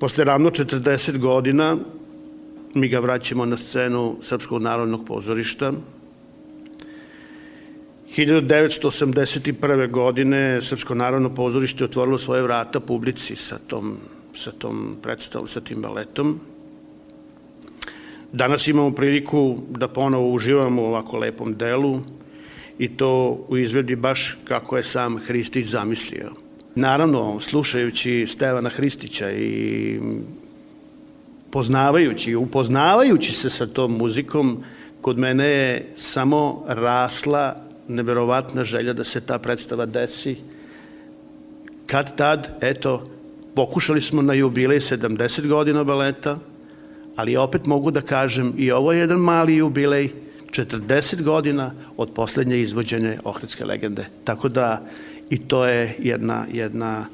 Posle ravno 40 godina mi ga vraćamo na scenu Srpskog narodnog pozorišta. 1981. godine Srpsko narodno pozorište otvorilo svoje vrata publici sa tom, sa tom predstavom, sa tim baletom. Danas imamo priliku da ponovo uživamo u ovako lepom delu i to u izvedi baš kako je sam Hristić zamislio. Naravno, slušajući Stevana Hristića i poznavajući, upoznavajući se sa tom muzikom, kod mene je samo rasla neverovatna želja da se ta predstava desi. Kad tad, eto, pokušali smo na jubilej 70 godina baleta, ali opet mogu da kažem i ovo je jedan mali jubilej, 40 godina od poslednje izvođenje Ohridske legende. Tako da i to je jedna, jedna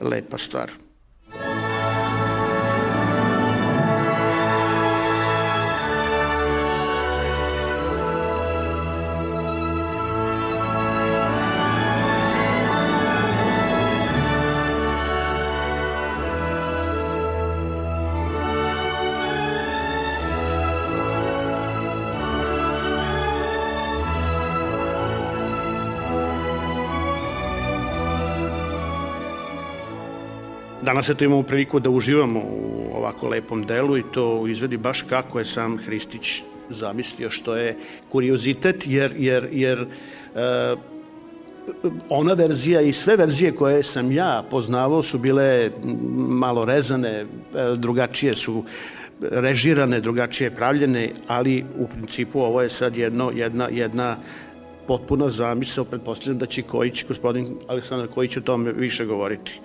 lepa stvar. Danas eto imamo priliku da uživamo u ovako lepom delu i to u izvedi baš kako je sam Hristić zamislio, što je kuriozitet, jer, jer, jer e, ona verzija i sve verzije koje sam ja poznavao su bile malo rezane, e, drugačije su režirane, drugačije pravljene, ali u principu ovo je sad jedno, jedna, jedna potpuna zamisao, pretpostavljam da će Kojić, gospodin Aleksandar Kojić o tome više govoriti.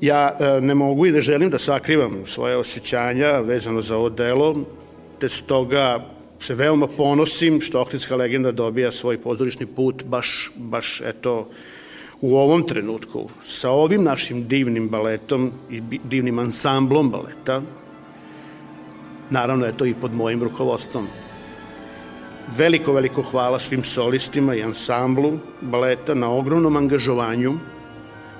Ja e, ne mogu i ne želim da sakrivam svoje osjećanja vezano za ovo delo, te stoga se veoma ponosim što Ohridska legenda dobija svoj pozorišni put baš, baš eto, u ovom trenutku, sa ovim našim divnim baletom i divnim ansamblom baleta, naravno je to i pod mojim rukovodstvom. Veliko, veliko hvala svim solistima i ansamblu baleta na ogromnom angažovanju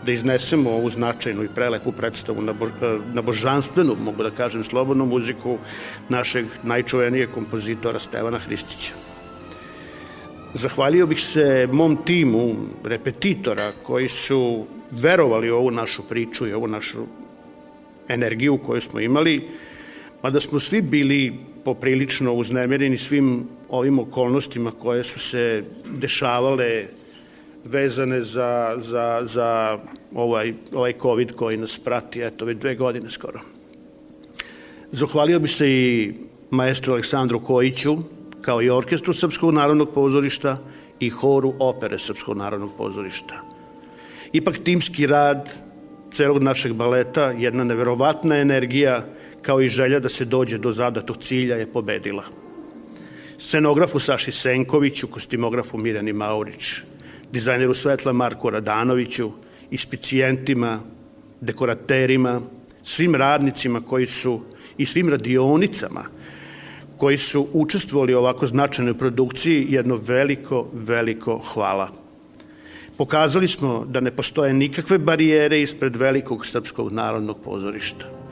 da iznesemo ovu značajnu i prelepu predstavu na, bo, na božanstvenu, mogu da kažem, slobodnu muziku našeg najčuvenijeg kompozitora Stevana Hristića. Zahvalio bih se mom timu repetitora koji su verovali u ovu našu priču i ovu našu energiju koju smo imali, mada smo svi bili poprilično uznemireni svim ovim okolnostima koje su se dešavale vezane za, za, za ovaj, ovaj COVID koji nas prati, eto, već dve godine skoro. Zahvalio bi se i maestru Aleksandru Kojiću, kao i orkestru Srpskog narodnog pozorišta i horu opere Srpskog narodnog pozorišta. Ipak timski rad celog našeg baleta, jedna neverovatna energija, kao i želja da se dođe do zadatog cilja je pobedila. Scenografu Saši Senkoviću, kostimografu Mirjani Maurić, dizajneru svetla Marku Radanoviću, ispicijentima, dekoraterima, svim radnicima koji su i svim radionicama koji su učestvovali u ovako značajnoj produkciji, jedno veliko, veliko hvala. Pokazali smo da ne postoje nikakve barijere ispred velikog srpskog narodnog pozorišta.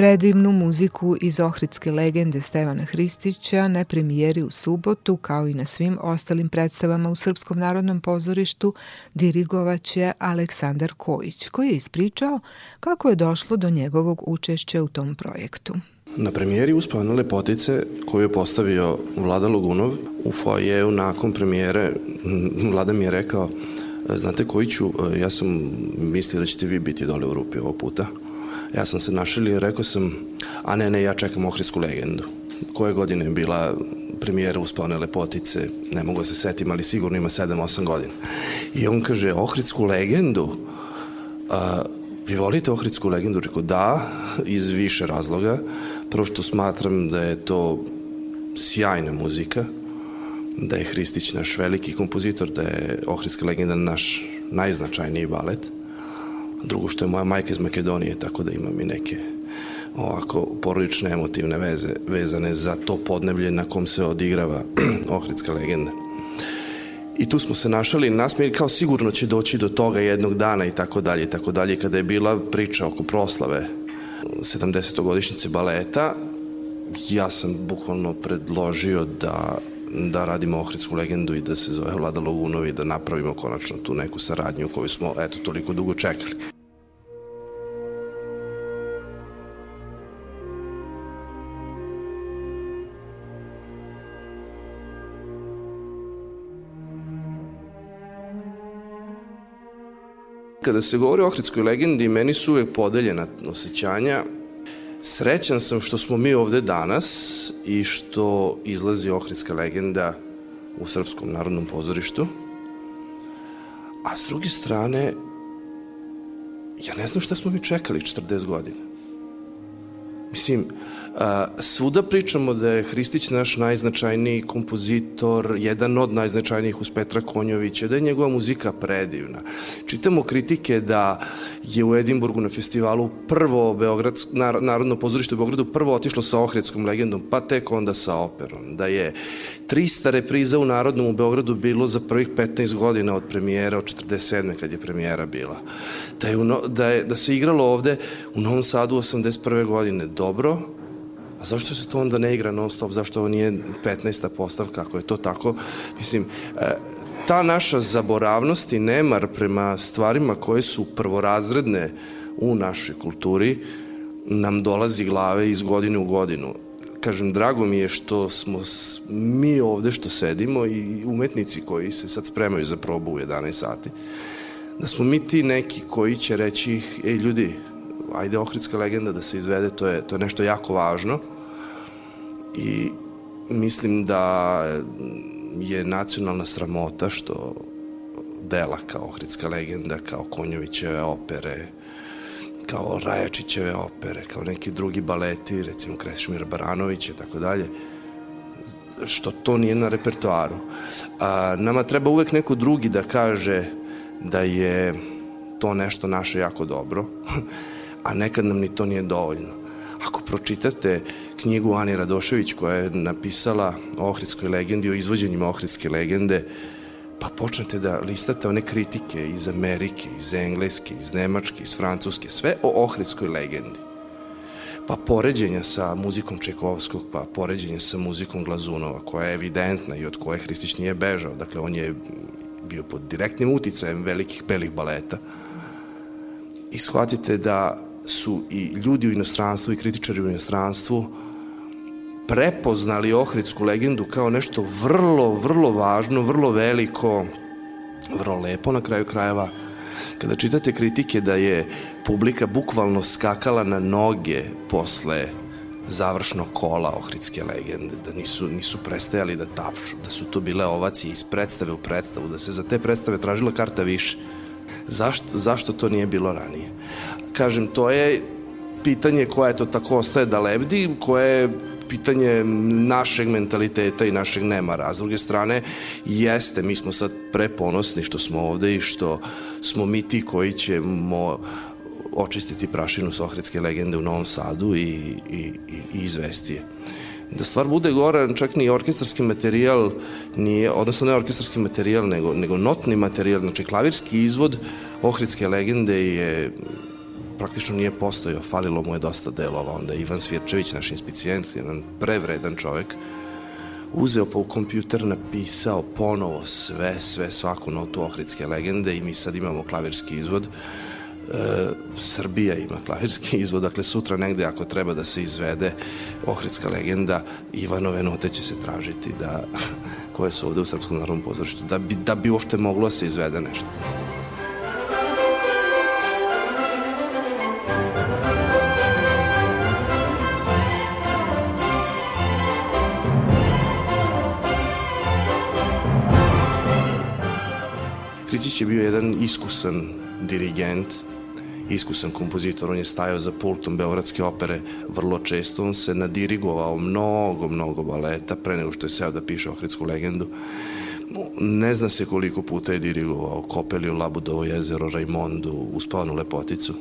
Predivnu muziku iz Ohridske legende Stevana Hristića na premijeri u subotu, kao i na svim ostalim predstavama u Srpskom narodnom pozorištu, dirigovaće Aleksandar Kojić, koji je ispričao kako je došlo do njegovog učešća u tom projektu. Na premijeri Uspavane lepotice koju je postavio Vlada Logunov u fojeju nakon premijere Vlada mi je rekao znate Kojiću, ja sam mislio da ćete vi biti dole u Rupi ovog puta Ja sam se našelio i rekao sam, a ne, ne, ja čekam Ohridsku legendu. Koje godine je bila premijera Uspavne lepotice, ne mogu da se setim, ali sigurno ima 7-8 godina. I on kaže, Ohridsku legendu, a, vi volite Ohridsku legendu? Rekao, da, iz više razloga. Prvo što smatram da je to sjajna muzika, da je Hristić naš veliki kompozitor, da je Ohridska legenda naš najznačajniji balet – Drugo što je moja majka iz Makedonije, tako da imam i neke ovako porodične emotivne veze vezane za to podneblje na kom se odigrava Ohridska legenda. I tu smo se našali, nasmijeli kao sigurno će doći do toga jednog dana i tako dalje i tako dalje. Kada je bila priča oko proslave 70. godišnjice baleta, ja sam bukvalno predložio da da radimo Ohridsku legendu i da se zove Vlada Logunovi i da napravimo konačno tu neku saradnju koju smo eto toliko dugo čekali. Kada se govori o Ohridskoj legendi, meni su uvek podeljena osjećanja Srećan sam što smo mi ovde danas i što izlazi Ohridska legenda u Srpskom narodnom pozorištu. A s druge strane, ja ne znam šta smo mi čekali 40 godina. Mislim, A, svuda pričamo da je Hristić naš najznačajniji kompozitor, jedan od najznačajnijih uz Petra Konjovića, da je njegova muzika predivna. Čitamo kritike da je u Edimburgu na festivalu prvo Beograd, Narodno pozorište u Beogradu prvo otišlo sa Ohridskom legendom, pa tek onda sa operom. Da je 300 repriza u Narodnom u Beogradu bilo za prvih 15 godina od premijera, od 47. kad je premijera bila. Da, je, da, je, da se igralo ovde u Novom Sadu 81. godine dobro, A zašto se to onda ne igra non stop? Zašto ovo nije 15. postavka? Ako je to tako, mislim, e, ta naša zaboravnost i nemar prema stvarima koje su prvorazredne u našoj kulturi nam dolazi glave iz godine u godinu. Kažem, drago mi je što smo mi ovde što sedimo i umetnici koji se sad spremaju za probu u 11 sati, da smo mi ti neki koji će reći, ej ljudi, ajde Ohridska legenda da se izvede, to je, to je nešto jako važno i mislim da je nacionalna sramota što dela kao Ohridska legenda, kao Konjovićeve opere, kao Rajačićeve opere, kao neki drugi baleti, recimo Krešimira Baranovića i tako dalje, što to nije na repertoaru. A, nama treba uvek neko drugi da kaže da je to nešto naše jako dobro, a nekad nam ni to nije dovoljno. Ako pročitate knjigu Ani Radošević koja je napisala o Ohridskoj legendi, o izvođenjima Ohridske legende, pa počnete da listate one kritike iz Amerike, iz Engleske, iz Nemačke, iz Francuske, sve o Ohridskoj legendi. Pa poređenja sa muzikom Čekovskog, pa poređenja sa muzikom Glazunova, koja je evidentna i od koje Hristić nije bežao. Dakle, on je bio pod direktnim uticajem velikih belih baleta. I shvatite da su i ljudi u inostranstvu i kritičari u inostranstvu prepoznali Ohridsku legendu kao nešto vrlo, vrlo važno, vrlo veliko, vrlo lepo na kraju krajeva. Kada čitate kritike da je publika bukvalno skakala na noge posle završnog kola Ohridske legende, da nisu, nisu prestajali da tapšu, da su to bile ovacije iz predstave u predstavu, da se za te predstave tražila karta više. Zašto, zašto to nije bilo ranije? Kažem, to je pitanje koje to tako ostaje da lebdi, koje je pitanje našeg mentaliteta i našeg nemara. A s druge strane, jeste, mi smo sad preponosni što smo ovde i što smo mi ti koji ćemo očistiti prašinu Sohridske legende u Novom Sadu i, i, i, izvesti je. Da stvar bude gore, čak ni orkestarski materijal nije, odnosno ne orkestarski materijal, nego, nego notni materijal, znači klavirski izvod Ohridske legende je praktično nije postojao, falilo mu je dosta delova. Onda Ivan Svirčević, naš inspicijent, jedan prevredan čovek, uzeo pa u kompjuter napisao ponovo sve, sve, svaku notu Ohridske legende i mi sad imamo klavirski izvod. E, Srbija ima klavirski izvod, dakle sutra negde ako treba da se izvede Ohridska legenda, Ivanove note će se tražiti da, koje su ovde u Srpskom narodnom pozorištu, da bi, da bi uopšte moglo da se izvede nešto. Je bio jedan iskusan dirigent, iskusan kompozitor, on je stajao za pultom Beogradske opere vrlo često, on se nadirigovao mnogo, mnogo baleta pre nego što je seo da piše Ohridsku legendu. Ne zna se koliko puta je dirigovao Kopeliju, Labudovo jezero, Raimondu, Uspavanu lepoticu.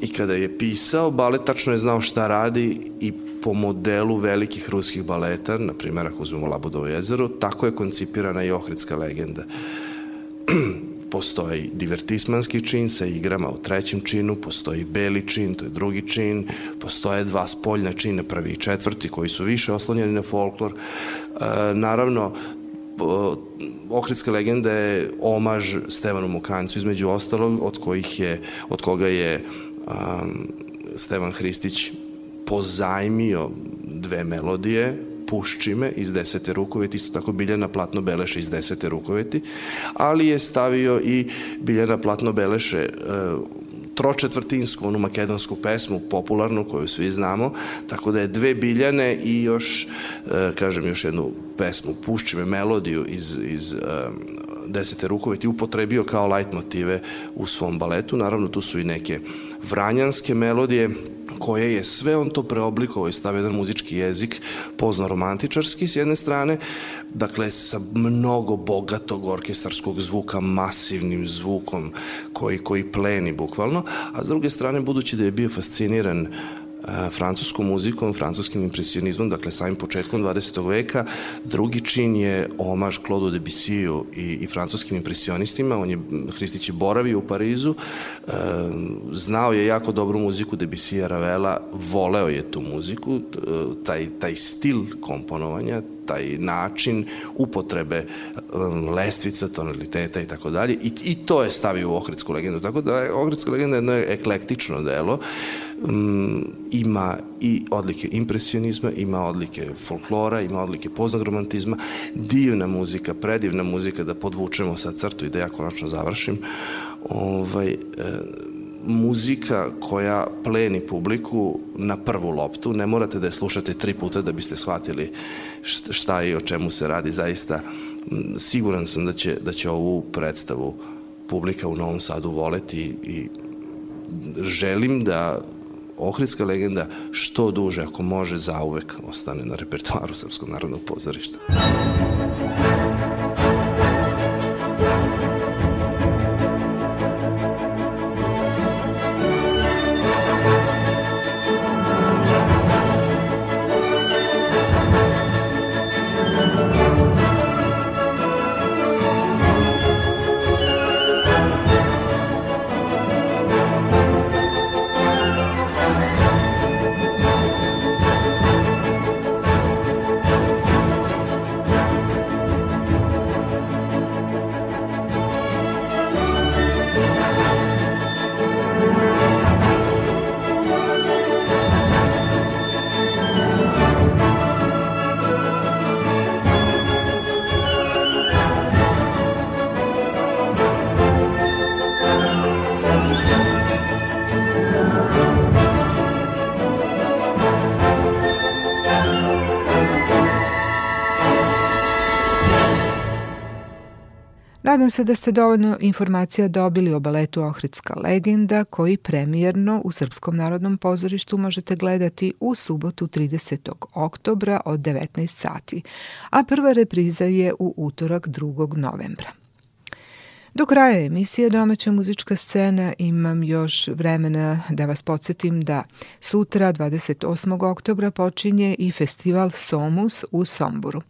I kada je pisao, balet tačno je znao šta radi i po modelu velikih ruskih baleta, na primjer ako uzmemo Labudovo jezero, tako je koncipirana i Ohridska legenda postoji divertismanski čin sa igrama u trećem činu, postoji beli čin, to je drugi čin, postoje dva spoljna čina, prvi i četvrti, koji su više oslonjeni na folklor. E, naravno, Ohridska legenda je omaž Stevanu Mokrancu između ostalog, od kojih je, od koga je um, Stevan Hristić pozajmio dve melodije, Puščime iz desete rukoveti, isto tako Biljana Platno Beleše iz desete rukoveti, ali je stavio i Biljana Platno Beleše e, tročetvrtinsku, onu makedonsku pesmu, popularnu, koju svi znamo, tako da je dve biljane i još, e, kažem, još jednu pesmu, Puščime melodiju iz, iz e, desete rukoveti upotrebio kao light motive u svom baletu. Naravno, tu su i neke vranjanske melodije, koje je sve on to preoblikovao i stavio jedan muzički jezik, pozno romantičarski s jedne strane, dakle sa mnogo bogatog orkestarskog zvuka, masivnim zvukom koji, koji pleni bukvalno, a s druge strane, budući da je bio fasciniran francuskom muzikom, francuskim impresionizmom, dakle samim početkom 20. veka. Drugi čin je omaž Claude Debussy i, i francuskim impresionistima. On je, Hristić je boravio u Parizu, e, znao je jako dobru muziku Debussy Ravela, voleo je tu muziku, taj, taj stil komponovanja, taj način upotrebe um, lestvica, tonaliteta i tako dalje. I, to je stavio u Ohridsku legendu. Tako da je Ohridska legenda jedno eklektično delo. Um, ima i odlike impresionizma, ima odlike folklora, ima odlike poznog romantizma, divna muzika, predivna muzika, da podvučemo sad crtu i da ja konačno završim. Ovaj, e, muzika koja pleni publiku na prvu loptu, ne morate da je slušate tri puta da biste shvatili šta i o čemu se radi zaista. Siguran sam da će, da će ovu predstavu publika u Novom Sadu voleti i želim da Ohridska legenda što duže, ako može, zauvek ostane na repertoaru Srpskog narodnog pozorišta. Nadam se da ste dovoljno informacija dobili o baletu Ohridska legenda koji premijerno u Srpskom narodnom pozorištu možete gledati u subotu 30. oktobra od 19 sati, a prva repriza je u utorak 2. novembra. Do kraja emisije Domaća muzička scena imam još vremena da vas podsjetim da sutra 28. oktobra počinje i festival Somus u Somboru.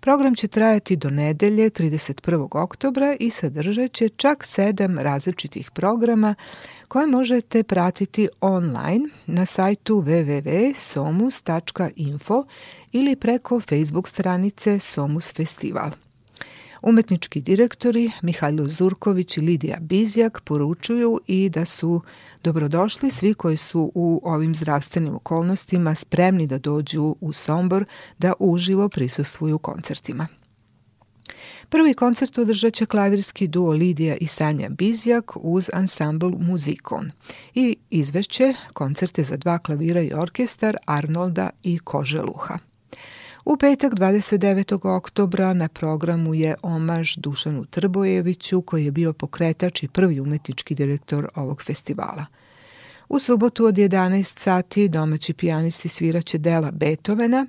Program će trajati do nedelje 31. oktobra i sadržat će čak sedam različitih programa koje možete pratiti online na sajtu www.somus.info ili preko Facebook stranice Somus Festival. Umetnički direktori Mihajlo Zurković i Lidija Bizjak poručuju i da su dobrodošli svi koji su u ovim zdravstvenim okolnostima spremni da dođu u Sombor da uživo prisustvuju koncertima. Prvi koncert održat će klavirski duo Lidija i Sanja Bizjak uz ansambl Muzikon i izvešće koncerte za dva klavira i orkestar Arnolda i Koželuha. U petak 29. oktobra na programu je omaž Dušanu Trbojeviću koji je bio pokretač i prvi umetnički direktor ovog festivala. U subotu od 11 sati domaći pijanisti sviraće dela Beethovena,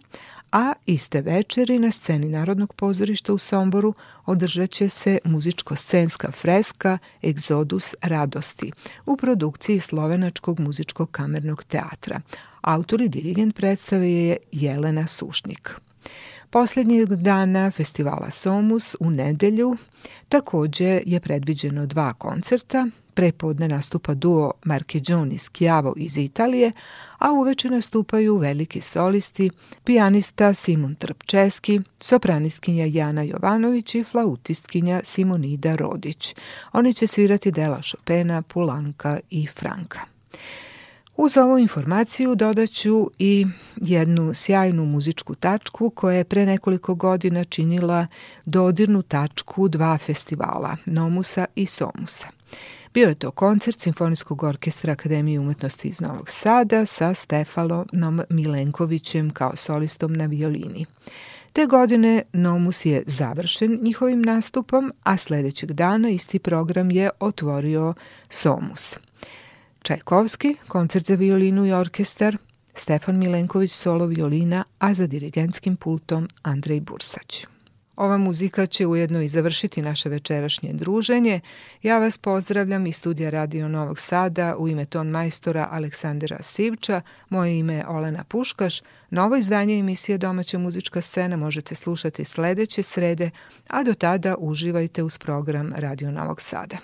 a iste večeri na sceni Narodnog pozorišta u Somboru održat će se muzičko-scenska freska Egzodus radosti u produkciji Slovenačkog muzičkog kamernog teatra. Autor i dirigent predstave je Jelena Sušnik. Poslednjeg dana festivala Somus u nedelju takođe je predviđeno dva koncerta. Prepodne nastupa duo Marchegioni Schiavo iz Italije, a uveče nastupaju veliki solisti, pijanista Simon Trpčeski, sopranistkinja Jana Jovanović i flautistkinja Simonida Rodić. Oni će svirati dela Chopina, Pulanka i Franka. Uz ovu informaciju dodaću i jednu sjajnu muzičku tačku koja je pre nekoliko godina činila dodirnu tačku dva festivala, Nomusa i Somusa. Bio je to koncert Simfonijskog orkestra Akademije umetnosti iz Novog Sada sa Stefanom Milenkovićem kao solistom na violini. Te godine Nomus je završen njihovim nastupom, a sledećeg dana isti program je otvorio Somus. Čajkovski, koncert za violinu i orkestar, Stefan Milenković solo violina, a za dirigentskim pultom Andrej Bursać. Ova muzika će ujedno i završiti naše večerašnje druženje. Ja vas pozdravljam iz studija Radio Novog Sada u ime ton majstora Aleksandra Sivča. Moje ime je Olena Puškaš. Novo izdanje emisije Domaća muzička scena možete slušati sledeće srede, a do tada uživajte uz program Radio Novog Sada.